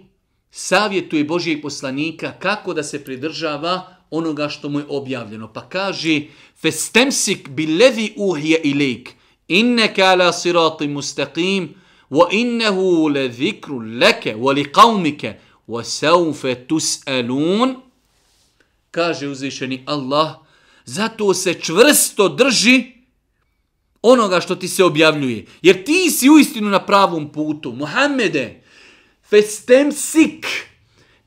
savjetuje Božijeg poslanika kako da se pridržava onoga što mu je objavljeno. Pa kaže Festemsik bilevi uhije ilik inneke ala sirati mustaqim wa innehu le zikru leke wa li kaumike wa saufe tus'alun kaže uzvišeni Allah subhanahu Zato se čvrsto drži onoga što ti se objavljuje. Jer ti si u istinu na pravom putu. Muhammede, festem sik,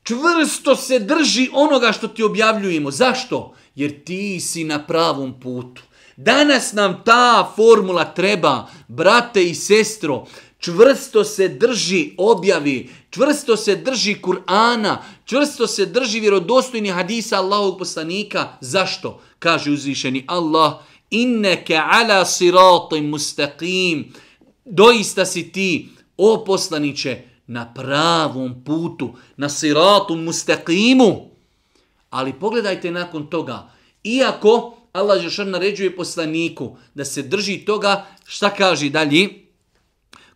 čvrsto se drži onoga što ti objavljujemo. Zašto? Jer ti si na pravom putu. Danas nam ta formula treba, brate i sestro, čvrsto se drži objavi, čvrsto se drži Kur'ana, čvrsto se drži vjerodostojni hadisa Allahog poslanika. Zašto? Zašto? kaže uzvišeni Allah, inneke ala siratim mustaqim, doista si ti, o poslaniće, na pravom putu, na siratu mustaqimu. Ali pogledajte nakon toga, iako Allah Žešan naređuje poslaniku da se drži toga, šta kaže dalje?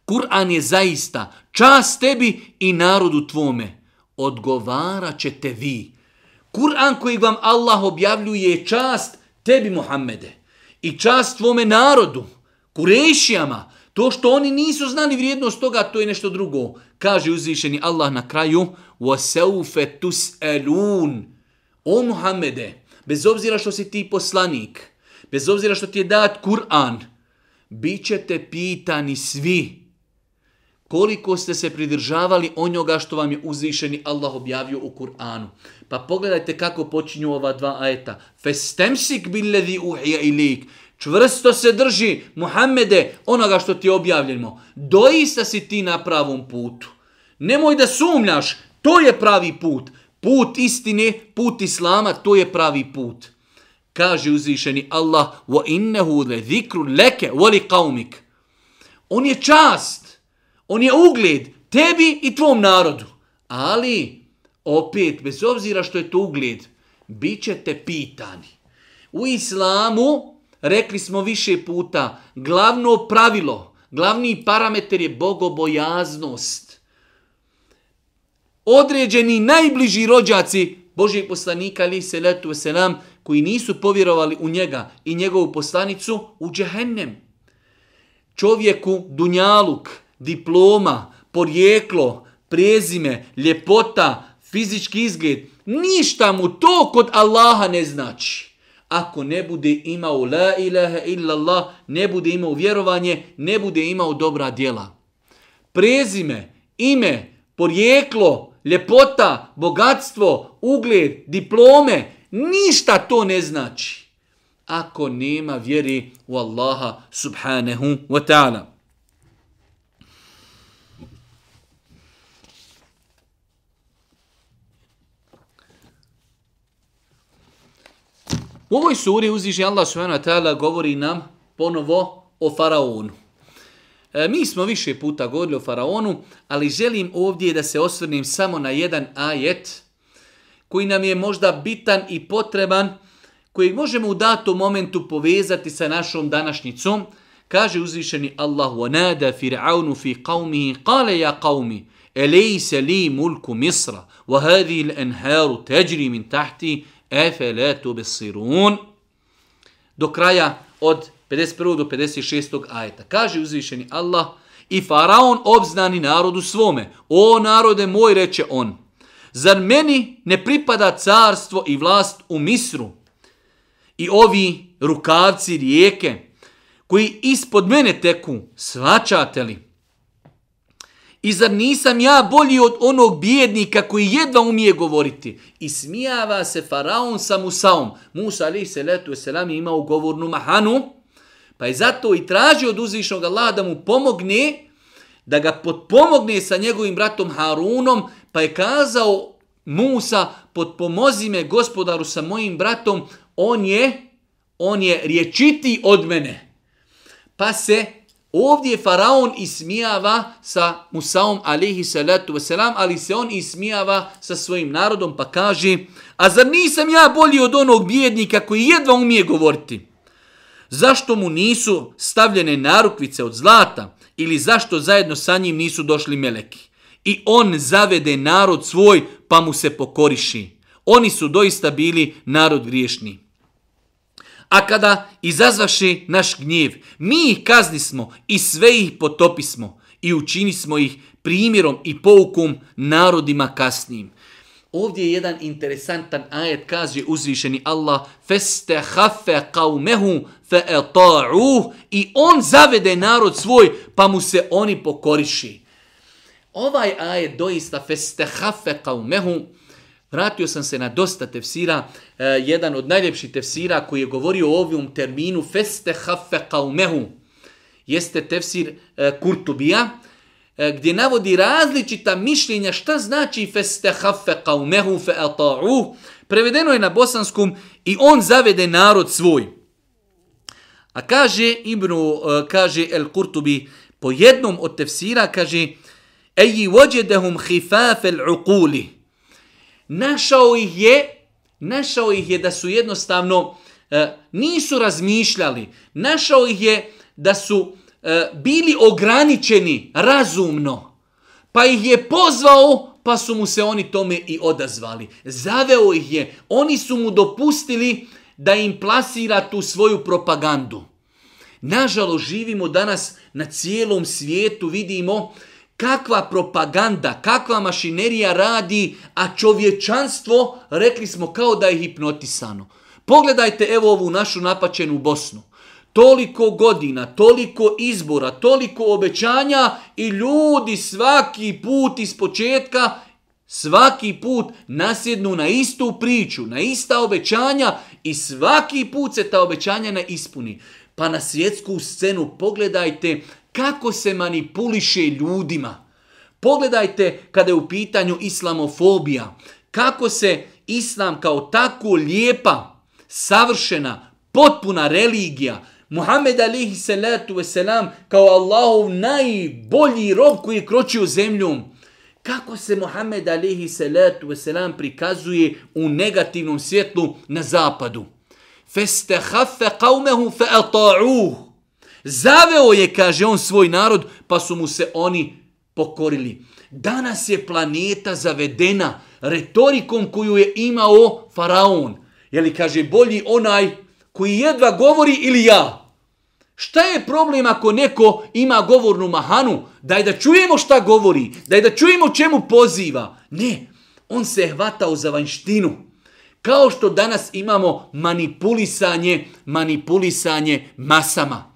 Kur'an je zaista čast tebi i narodu tvome. Odgovara ćete vi. Kur'an koji vam Allah objavljuje je čast tebi Muhammede i čast tvome narodu, Kurešijama. To što oni nisu znali vrijednost toga, to je nešto drugo. Kaže uzvišeni Allah na kraju, وَسَوْفَ تُسْأَلُونَ O Muhammede, bez obzira što si ti poslanik, bez obzira što ti je dat Kur'an, bit ćete pitani svi, koliko ste se pridržavali onoga što vam je uzvišeni Allah objavio u Kur'anu. Pa pogledajte kako počinju ova dva ajeta. Festemsik bil ledi uhija ilik. Čvrsto se drži, Muhammede, onoga što ti objavljamo. Doista si ti na pravom putu. Nemoj da sumljaš, to je pravi put. Put istine, put islama, to je pravi put. Kaže uzvišeni Allah, wa innehu le zikru leke, voli kaumik. On je čast. On je ugled tebi i tvom narodu. Ali, opet, bez obzira što je to ugled, bit ćete pitani. U islamu, rekli smo više puta, glavno pravilo, glavni parametar je bogobojaznost. Određeni najbliži rođaci Božijeg poslanika, ali se letu se nam, koji nisu povjerovali u njega i njegovu poslanicu, u džehennem. Čovjeku, dunjaluk, diploma, porijeklo, prezime, ljepota, fizički izgled, ništa mu to kod Allaha ne znači. Ako ne bude imao la ilaha illa Allah, ne bude imao vjerovanje, ne bude imao dobra djela. Prezime, ime, porijeklo, ljepota, bogatstvo, ugled, diplome, ništa to ne znači. Ako nema vjeri u Allaha subhanahu wa ta'ala. U ovoj suri uziži Allah subhanahu wa ta'ala govori nam ponovo o faraonu. E, mi smo više puta govorili o faraonu, ali želim ovdje da se osvrnim samo na jedan ajet koji nam je možda bitan i potreban, koji možemo u datom momentu povezati sa našom današnjicom. Kaže uzvišeni Allah وَنَادَ فِرْعَوْنُ فِي قَوْمِهِ قَالَ يَا قَوْمِ أَلَيْسَ لِي مُلْكُ مِصْرَ وَهَذِي الْأَنْهَارُ تَجْرِي مِنْ تَحْتِي efeletu besirun do kraja od 51. do 56. ajeta. Kaže uzvišeni Allah i faraon obznani narodu svome. O narode moj, reče on, zar meni ne pripada carstvo i vlast u misru i ovi rukavci rijeke koji ispod mene teku, svačate li? I zar nisam ja bolji od onog bijednika koji jedva umije govoriti? I smijava se faraon sa Musaom. Musa alaih salatu wasalam je imao govornu mahanu, pa je zato i tražio od uzvišnog Allaha da mu pomogne, da ga potpomogne sa njegovim bratom Harunom, pa je kazao Musa, potpomozi me gospodaru sa mojim bratom, on je, on je rječiti od mene. Pa se Ovdje faraon ismijava sa Musaom alejhi salatu ve selam, ali se on ismijava sa svojim narodom pa kaže: "A zar nisam ja bolji od onog bjednika koji jedva umije govoriti? Zašto mu nisu stavljene narukvice od zlata ili zašto zajedno sa njim nisu došli meleki? I on zavede narod svoj pa mu se pokoriši. Oni su doista bili narod griješni." a kada izazvaše naš gnjev, mi ih kaznismo i sve ih potopismo i učinismo ih primjerom i poukom narodima kasnim. Ovdje je jedan interesantan ajet kaže uzvišeni Allah feste hafe qaumehu fe etaruh i on zavede narod svoj pa mu se oni pokoriši. Ovaj ajet doista feste hafe qaumehu vratio sam se na dosta tefsira Eh, jedan od najljepših tefsira koji je govorio o ovom terminu feste hafe kaumehu jeste tefsir e, Kurtubija e, gdje navodi različita mišljenja šta znači feste hafe kaumehu fe ata'u prevedeno je na bosanskom i on zavede narod svoj a kaže Ibnu e, kaže El Kurtubi po jednom od tefsira kaže eji vođedehum hifafel uquli našao ih je našao ih je da su jednostavno e, nisu razmišljali, našao ih je da su e, bili ograničeni razumno, pa ih je pozvao, pa su mu se oni tome i odazvali. Zaveo ih je, oni su mu dopustili da im plasira tu svoju propagandu. Nažalo, živimo danas na cijelom svijetu, vidimo uh, kakva propaganda, kakva mašinerija radi, a čovječanstvo, rekli smo, kao da je hipnotisano. Pogledajte evo ovu našu napačenu Bosnu. Toliko godina, toliko izbora, toliko obećanja i ljudi svaki put iz početka, svaki put nasjednu na istu priču, na ista obećanja i svaki put se ta obećanja ne ispuni. Pa na svjetsku scenu pogledajte kako se manipuliše ljudima. Pogledajte kada je u pitanju islamofobija, kako se islam kao tako lijepa, savršena, potpuna religija, Muhammed alihi salatu wasalam kao Allahov najbolji rob koji je kročio zemljom, kako se Muhammed alihi salatu wasalam prikazuje u negativnom svjetlu na zapadu. Festehafe qavmehu fe ata'uhu. Zaveo je, kaže on, svoj narod, pa su mu se oni pokorili. Danas je planeta zavedena retorikom koju je imao faraon. Jeli, kaže, bolji onaj koji jedva govori ili ja. Šta je problem ako neko ima govornu mahanu? Daj da čujemo šta govori, daj da čujemo čemu poziva. Ne, on se je hvatao za vanjštinu. Kao što danas imamo manipulisanje, manipulisanje masama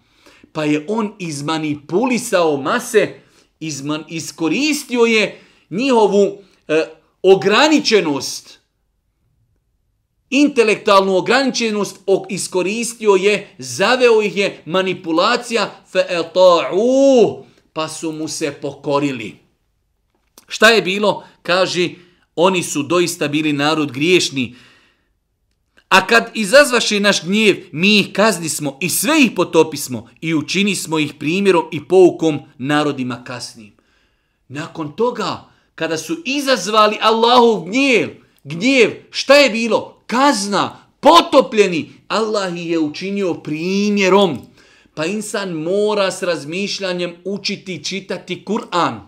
pa je on izmanipulisao mase, izman, iskoristio je njihovu e, ograničenost, intelektualnu ograničenost ok, iskoristio je, zaveo ih je manipulacija, fe'eta'u, pa su mu se pokorili. Šta je bilo? Kaže, oni su doista bili narod griješni. A kad izazvaše naš gnjev, mi ih kaznismo i sve ih potopismo i učinismo ih primjerom i poukom narodima kasnim. Nakon toga, kada su izazvali Allahov gnjev, gnjev, šta je bilo? Kazna, potopljeni, Allah ih je učinio primjerom. Pa insan mora s razmišljanjem učiti čitati Kur'an.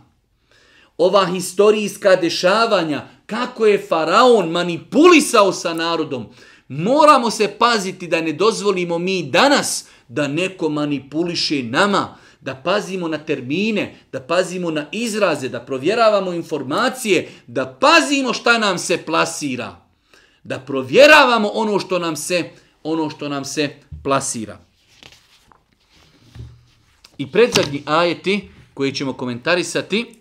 Ova historijska dešavanja, kako je faraon manipulisao sa narodom, Moramo se paziti da ne dozvolimo mi danas da neko manipuliše nama, da pazimo na termine, da pazimo na izraze, da provjeravamo informacije, da pazimo šta nam se plasira. Da provjeravamo ono što nam se ono što nam se plasira. I predzadnji ajeti koji ćemo komentarisati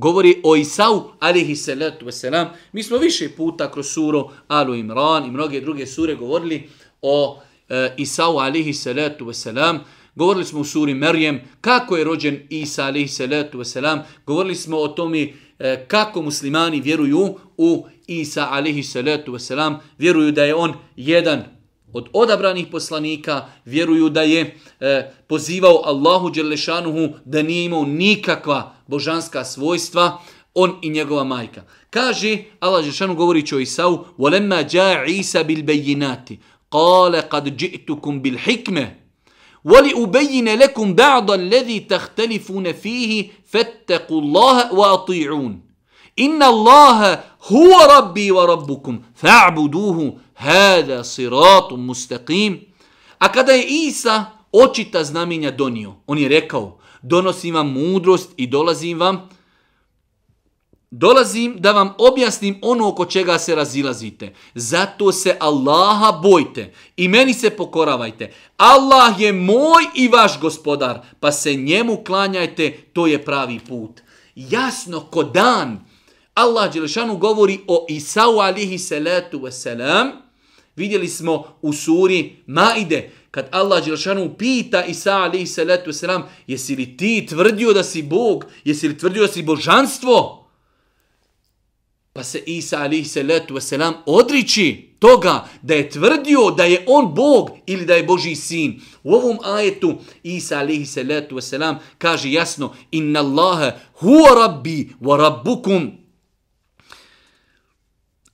govori o Isau alihi salatu wasalam. Mi smo više puta kroz suru Alu Imran i mnoge druge sure govorili o e, Isau alihi salatu wasalam. Govorili smo u suri Merjem kako je rođen Isa alihi salatu wasalam. Govorili smo o tome e, kako muslimani vjeruju u Isa alihi salatu wasalam. Vjeruju da je on jedan od odabranih poslanika vjeruju da je e, pozivao Allahu Đelešanuhu da nije imao nikakva božanska svojstva, on i njegova majka. Kaže, Allah Đelešanu govori o Isau, وَلَمَّا جَاءَ عِيسَ بِالْبَيِّنَاتِ قَالَ قَدْ جِئْتُكُمْ بِالْحِكْمَ وَلِأُبَيِّنَ لَكُمْ بَعْضَ الَّذِي تَخْتَلِفُونَ فِيهِ فَتَّقُوا اللَّهَ وَأَطِيعُونَ إِنَّ اللَّهَ هُوَ رَبِّي وَرَبُّكُمْ فَاعْبُدُوهُ hada siratu mustaqim. A kada je Isa očita znamenja donio, on je rekao, donosim vam mudrost i dolazim vam, dolazim da vam objasnim ono oko čega se razilazite. Zato se Allaha bojte i meni se pokoravajte. Allah je moj i vaš gospodar, pa se njemu klanjajte, to je pravi put. Jasno, ko dan, Allah Đelešanu govori o Isau alihi salatu wasalam, Vidjeli smo u suri Maide, kad Allah Đelšanu pita Isa alaihi salatu wasalam, jesi li ti tvrdio da si Bog, jesi li tvrdio da si božanstvo? Pa se Isa alaihi salatu wasalam odriči toga da je tvrdio da je on Bog ili da je Boži sin. U ovom ajetu Isa alaihi salatu wasalam kaže jasno Inna Allahe huwa rabbi wa rabbukum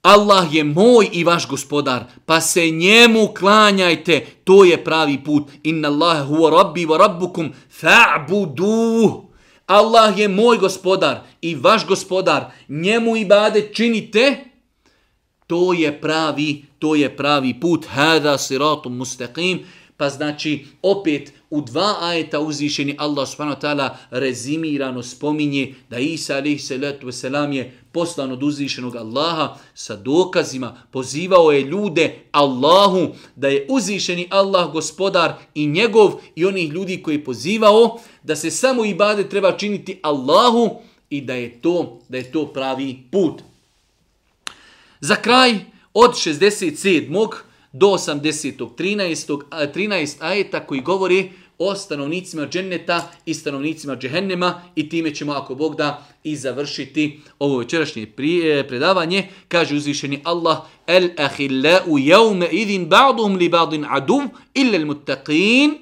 Allah je moj i vaš gospodar, pa se njemu klanjajte, to je pravi put. Inna Allah huwa rabbi wa rabbukum fa'budu. Allah je moj gospodar i vaš gospodar, njemu i bade činite, to je pravi, to je pravi put. Hada siratum mustaqim. Pa znači opet u dva ajeta uzvišeni Allah subhanahu wa ta'ala rezimirano spominje da Isa alaihi salatu wasalam je poslan od uzvišenog Allaha sa dokazima, pozivao je ljude Allahu da je uzvišeni Allah gospodar i njegov i onih ljudi koji je pozivao da se samo ibade treba činiti Allahu i da je to da je to pravi put. Za kraj od 67 do 80. 13. ajeta koji govori o stanovnicima dženneta i stanovnicima džehennema i time ćemo ako Bog da i završiti ovo večerašnje prije, eh, predavanje kaže uzvišeni Allah el ahilla u yawma idin ba'dhum li ba'din aduv illa almuttaqin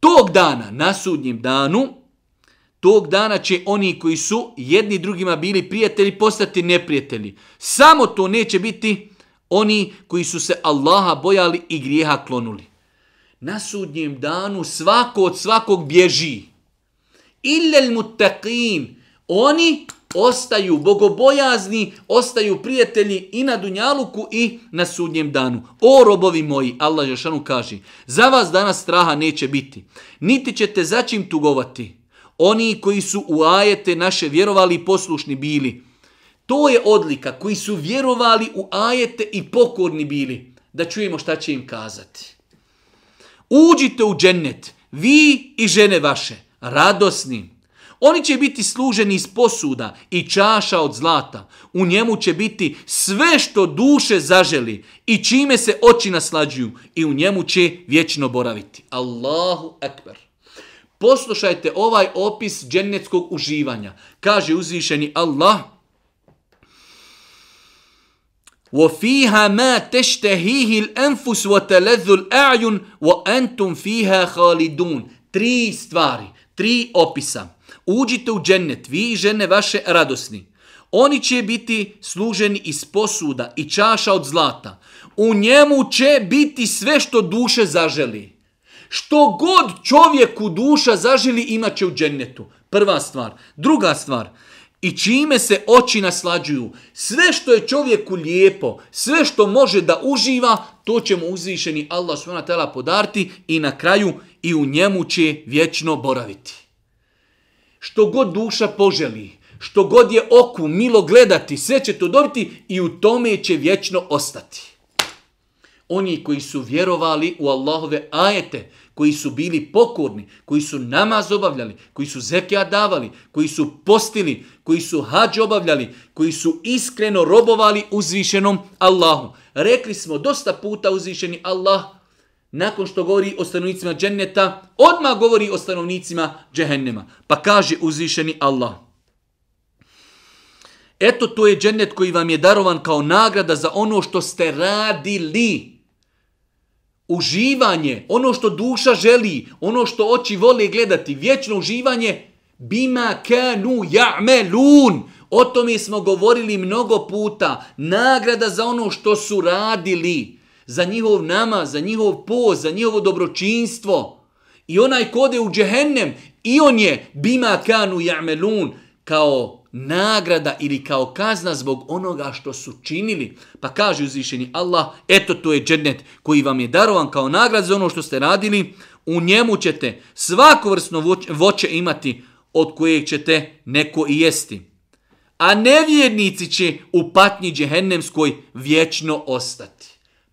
tog dana na sudnjem danu tog dana će oni koji su jedni drugima bili prijatelji postati neprijatelji samo to neće biti oni koji su se Allaha bojali i grijeha klonuli. Na sudnjem danu svako od svakog bježi. Illel muttaqin, oni ostaju bogobojazni, ostaju prijatelji i na Dunjaluku i na sudnjem danu. O robovi moji, Allah Žešanu kaže, za vas danas straha neće biti, niti ćete za čim tugovati. Oni koji su u ajete naše vjerovali i poslušni bili – To je odlika koji su vjerovali u ajete i pokorni bili. Da čujemo šta će im kazati. Uđite u džennet, vi i žene vaše, radosni. Oni će biti služeni iz posuda i čaša od zlata. U njemu će biti sve što duše zaželi i čime se oči naslađuju i u njemu će vječno boraviti. Allahu ekber. Poslušajte ovaj opis džennetskog uživanja. Kaže uzvišeni Allah, وفيها ما تشتهيه الانفس وتلذ الاعين وانتم فيها خالدون تري stvari tri opisa uđite u džennet vi i žene vaše radosni oni će biti služeni iz posuda i čaša od zlata u njemu će biti sve što duše zaželi što god čovjeku duša zaželi imaće u džennetu prva stvar druga stvar I čime se oči naslađuju? Sve što je čovjeku lijepo, sve što može da uživa, to će mu uzvišeni Allah svona tela podarti i na kraju i u njemu će vječno boraviti. Što god duša poželi, što god je oku milo gledati, sve će to dobiti i u tome će vječno ostati. Oni koji su vjerovali u Allahove ajete, koji su bili pokorni, koji su namaz obavljali, koji su zekija davali, koji su postili, koji su hađ obavljali, koji su iskreno robovali uzvišenom Allahu. Rekli smo dosta puta uzvišeni Allah, nakon što govori o stanovnicima dženneta, odmah govori o stanovnicima džehennema. Pa kaže uzvišeni Allah. Eto to je džennet koji vam je darovan kao nagrada za ono što ste radili uživanje, ono što duša želi, ono što oči vole gledati, vječno uživanje, bima kanu ja'melun. O tome smo govorili mnogo puta. Nagrada za ono što su radili, za njihov nama, za njihov poz, za njihovo dobročinstvo. I onaj kode u džehennem, i on je bima kanu ja'melun kao nagrada ili kao kazna zbog onoga što su činili. Pa kaže uzvišeni Allah, eto to je džennet koji vam je darovan kao nagrad za ono što ste radili. U njemu ćete svakovrsno voće imati od kojeg ćete neko i jesti. A nevjernici će u patnji džehennemskoj vječno ostati.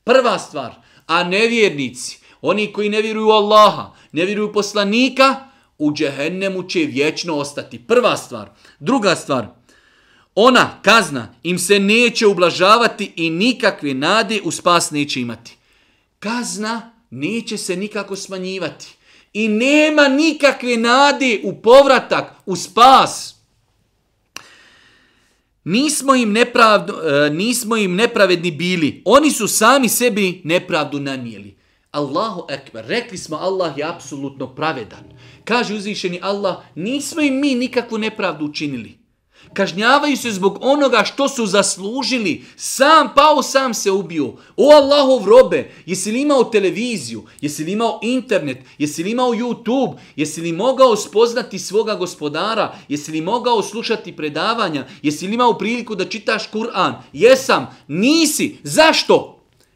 Prva stvar, a nevjernici, oni koji ne vjeruju Allaha, ne vjeruju poslanika, u džehennemu će vječno ostati. Prva stvar. Druga stvar. Ona, kazna, im se neće ublažavati i nikakve nade u spas neće imati. Kazna neće se nikako smanjivati. I nema nikakve nade u povratak, u spas. Nismo im, nepravdu, e, nismo im nepravedni bili. Oni su sami sebi nepravdu nanijeli. Allahu ekber. Rekli smo Allah je apsolutno pravedan. Kaže uzvišeni Allah, nismo i mi nikakvu nepravdu učinili. Kažnjavaju se zbog onoga što su zaslužili. Sam pao, sam se ubio. O Allahov robe, jesi li imao televiziju, jesi li imao internet, jesi li imao YouTube, jesi li mogao spoznati svoga gospodara, jesi li mogao slušati predavanja, jesi li imao priliku da čitaš Kur'an, jesam, nisi, zašto? Zašto?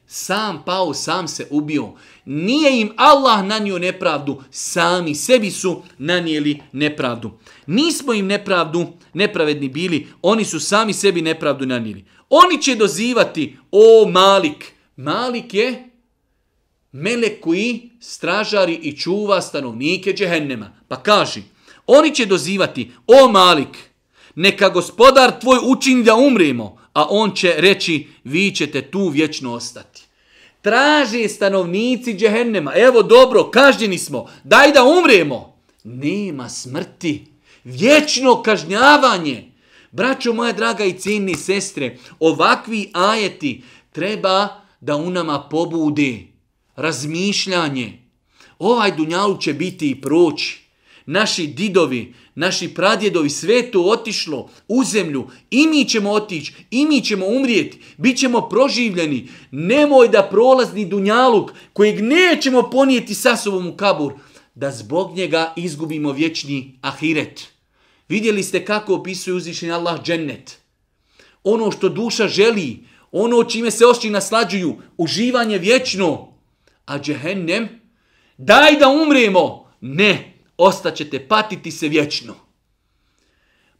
sam pao, sam se ubio. Nije im Allah nanio nepravdu, sami sebi su nanijeli nepravdu. Nismo im nepravdu, nepravedni bili, oni su sami sebi nepravdu nanijeli. Oni će dozivati, o Malik, Malik je melek koji stražari i čuva stanovnike džehennema. Pa kaži, oni će dozivati, o Malik, neka gospodar tvoj učini da umremo, a on će reći vi ćete tu vječno ostati. Traže stanovnici džehennema, evo dobro, kažnjeni smo, daj da umremo. Nema smrti, vječno kažnjavanje. Braćo moje draga i cijenni sestre, ovakvi ajeti treba da u nama pobude razmišljanje. Ovaj dunjalu će biti i proći naši didovi, naši pradjedovi, sve to otišlo u zemlju i mi ćemo otići, i mi ćemo umrijeti, bit ćemo proživljeni. Nemoj da prolazni dunjaluk kojeg nećemo ponijeti sa sobom u kabur, da zbog njega izgubimo vječni ahiret. Vidjeli ste kako opisuje uzvišenje Allah džennet. Ono što duša želi, ono čime se oči naslađuju, uživanje vječno, a džehennem, daj da umremo, ne, ostaćete patiti se vječno.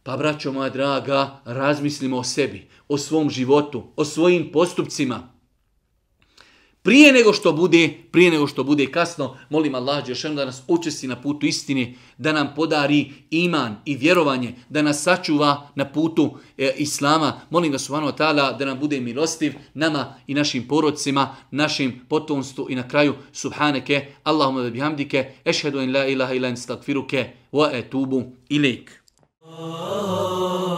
Pa, braćo moja draga, razmislimo o sebi, o svom životu, o svojim postupcima prije nego što bude, prije nego što bude kasno, molim Allah Đešem da nas učesti na putu istine, da nam podari iman i vjerovanje, da nas sačuva na putu e, Islama. Molim ga Subhanu Atala da nam bude milostiv nama i našim porodcima, našim potomstvu i na kraju Subhaneke, Allahumma da bihamdike, ešhedu in la ilaha ilan stakfiruke, wa etubu ilik. Oh, oh, oh.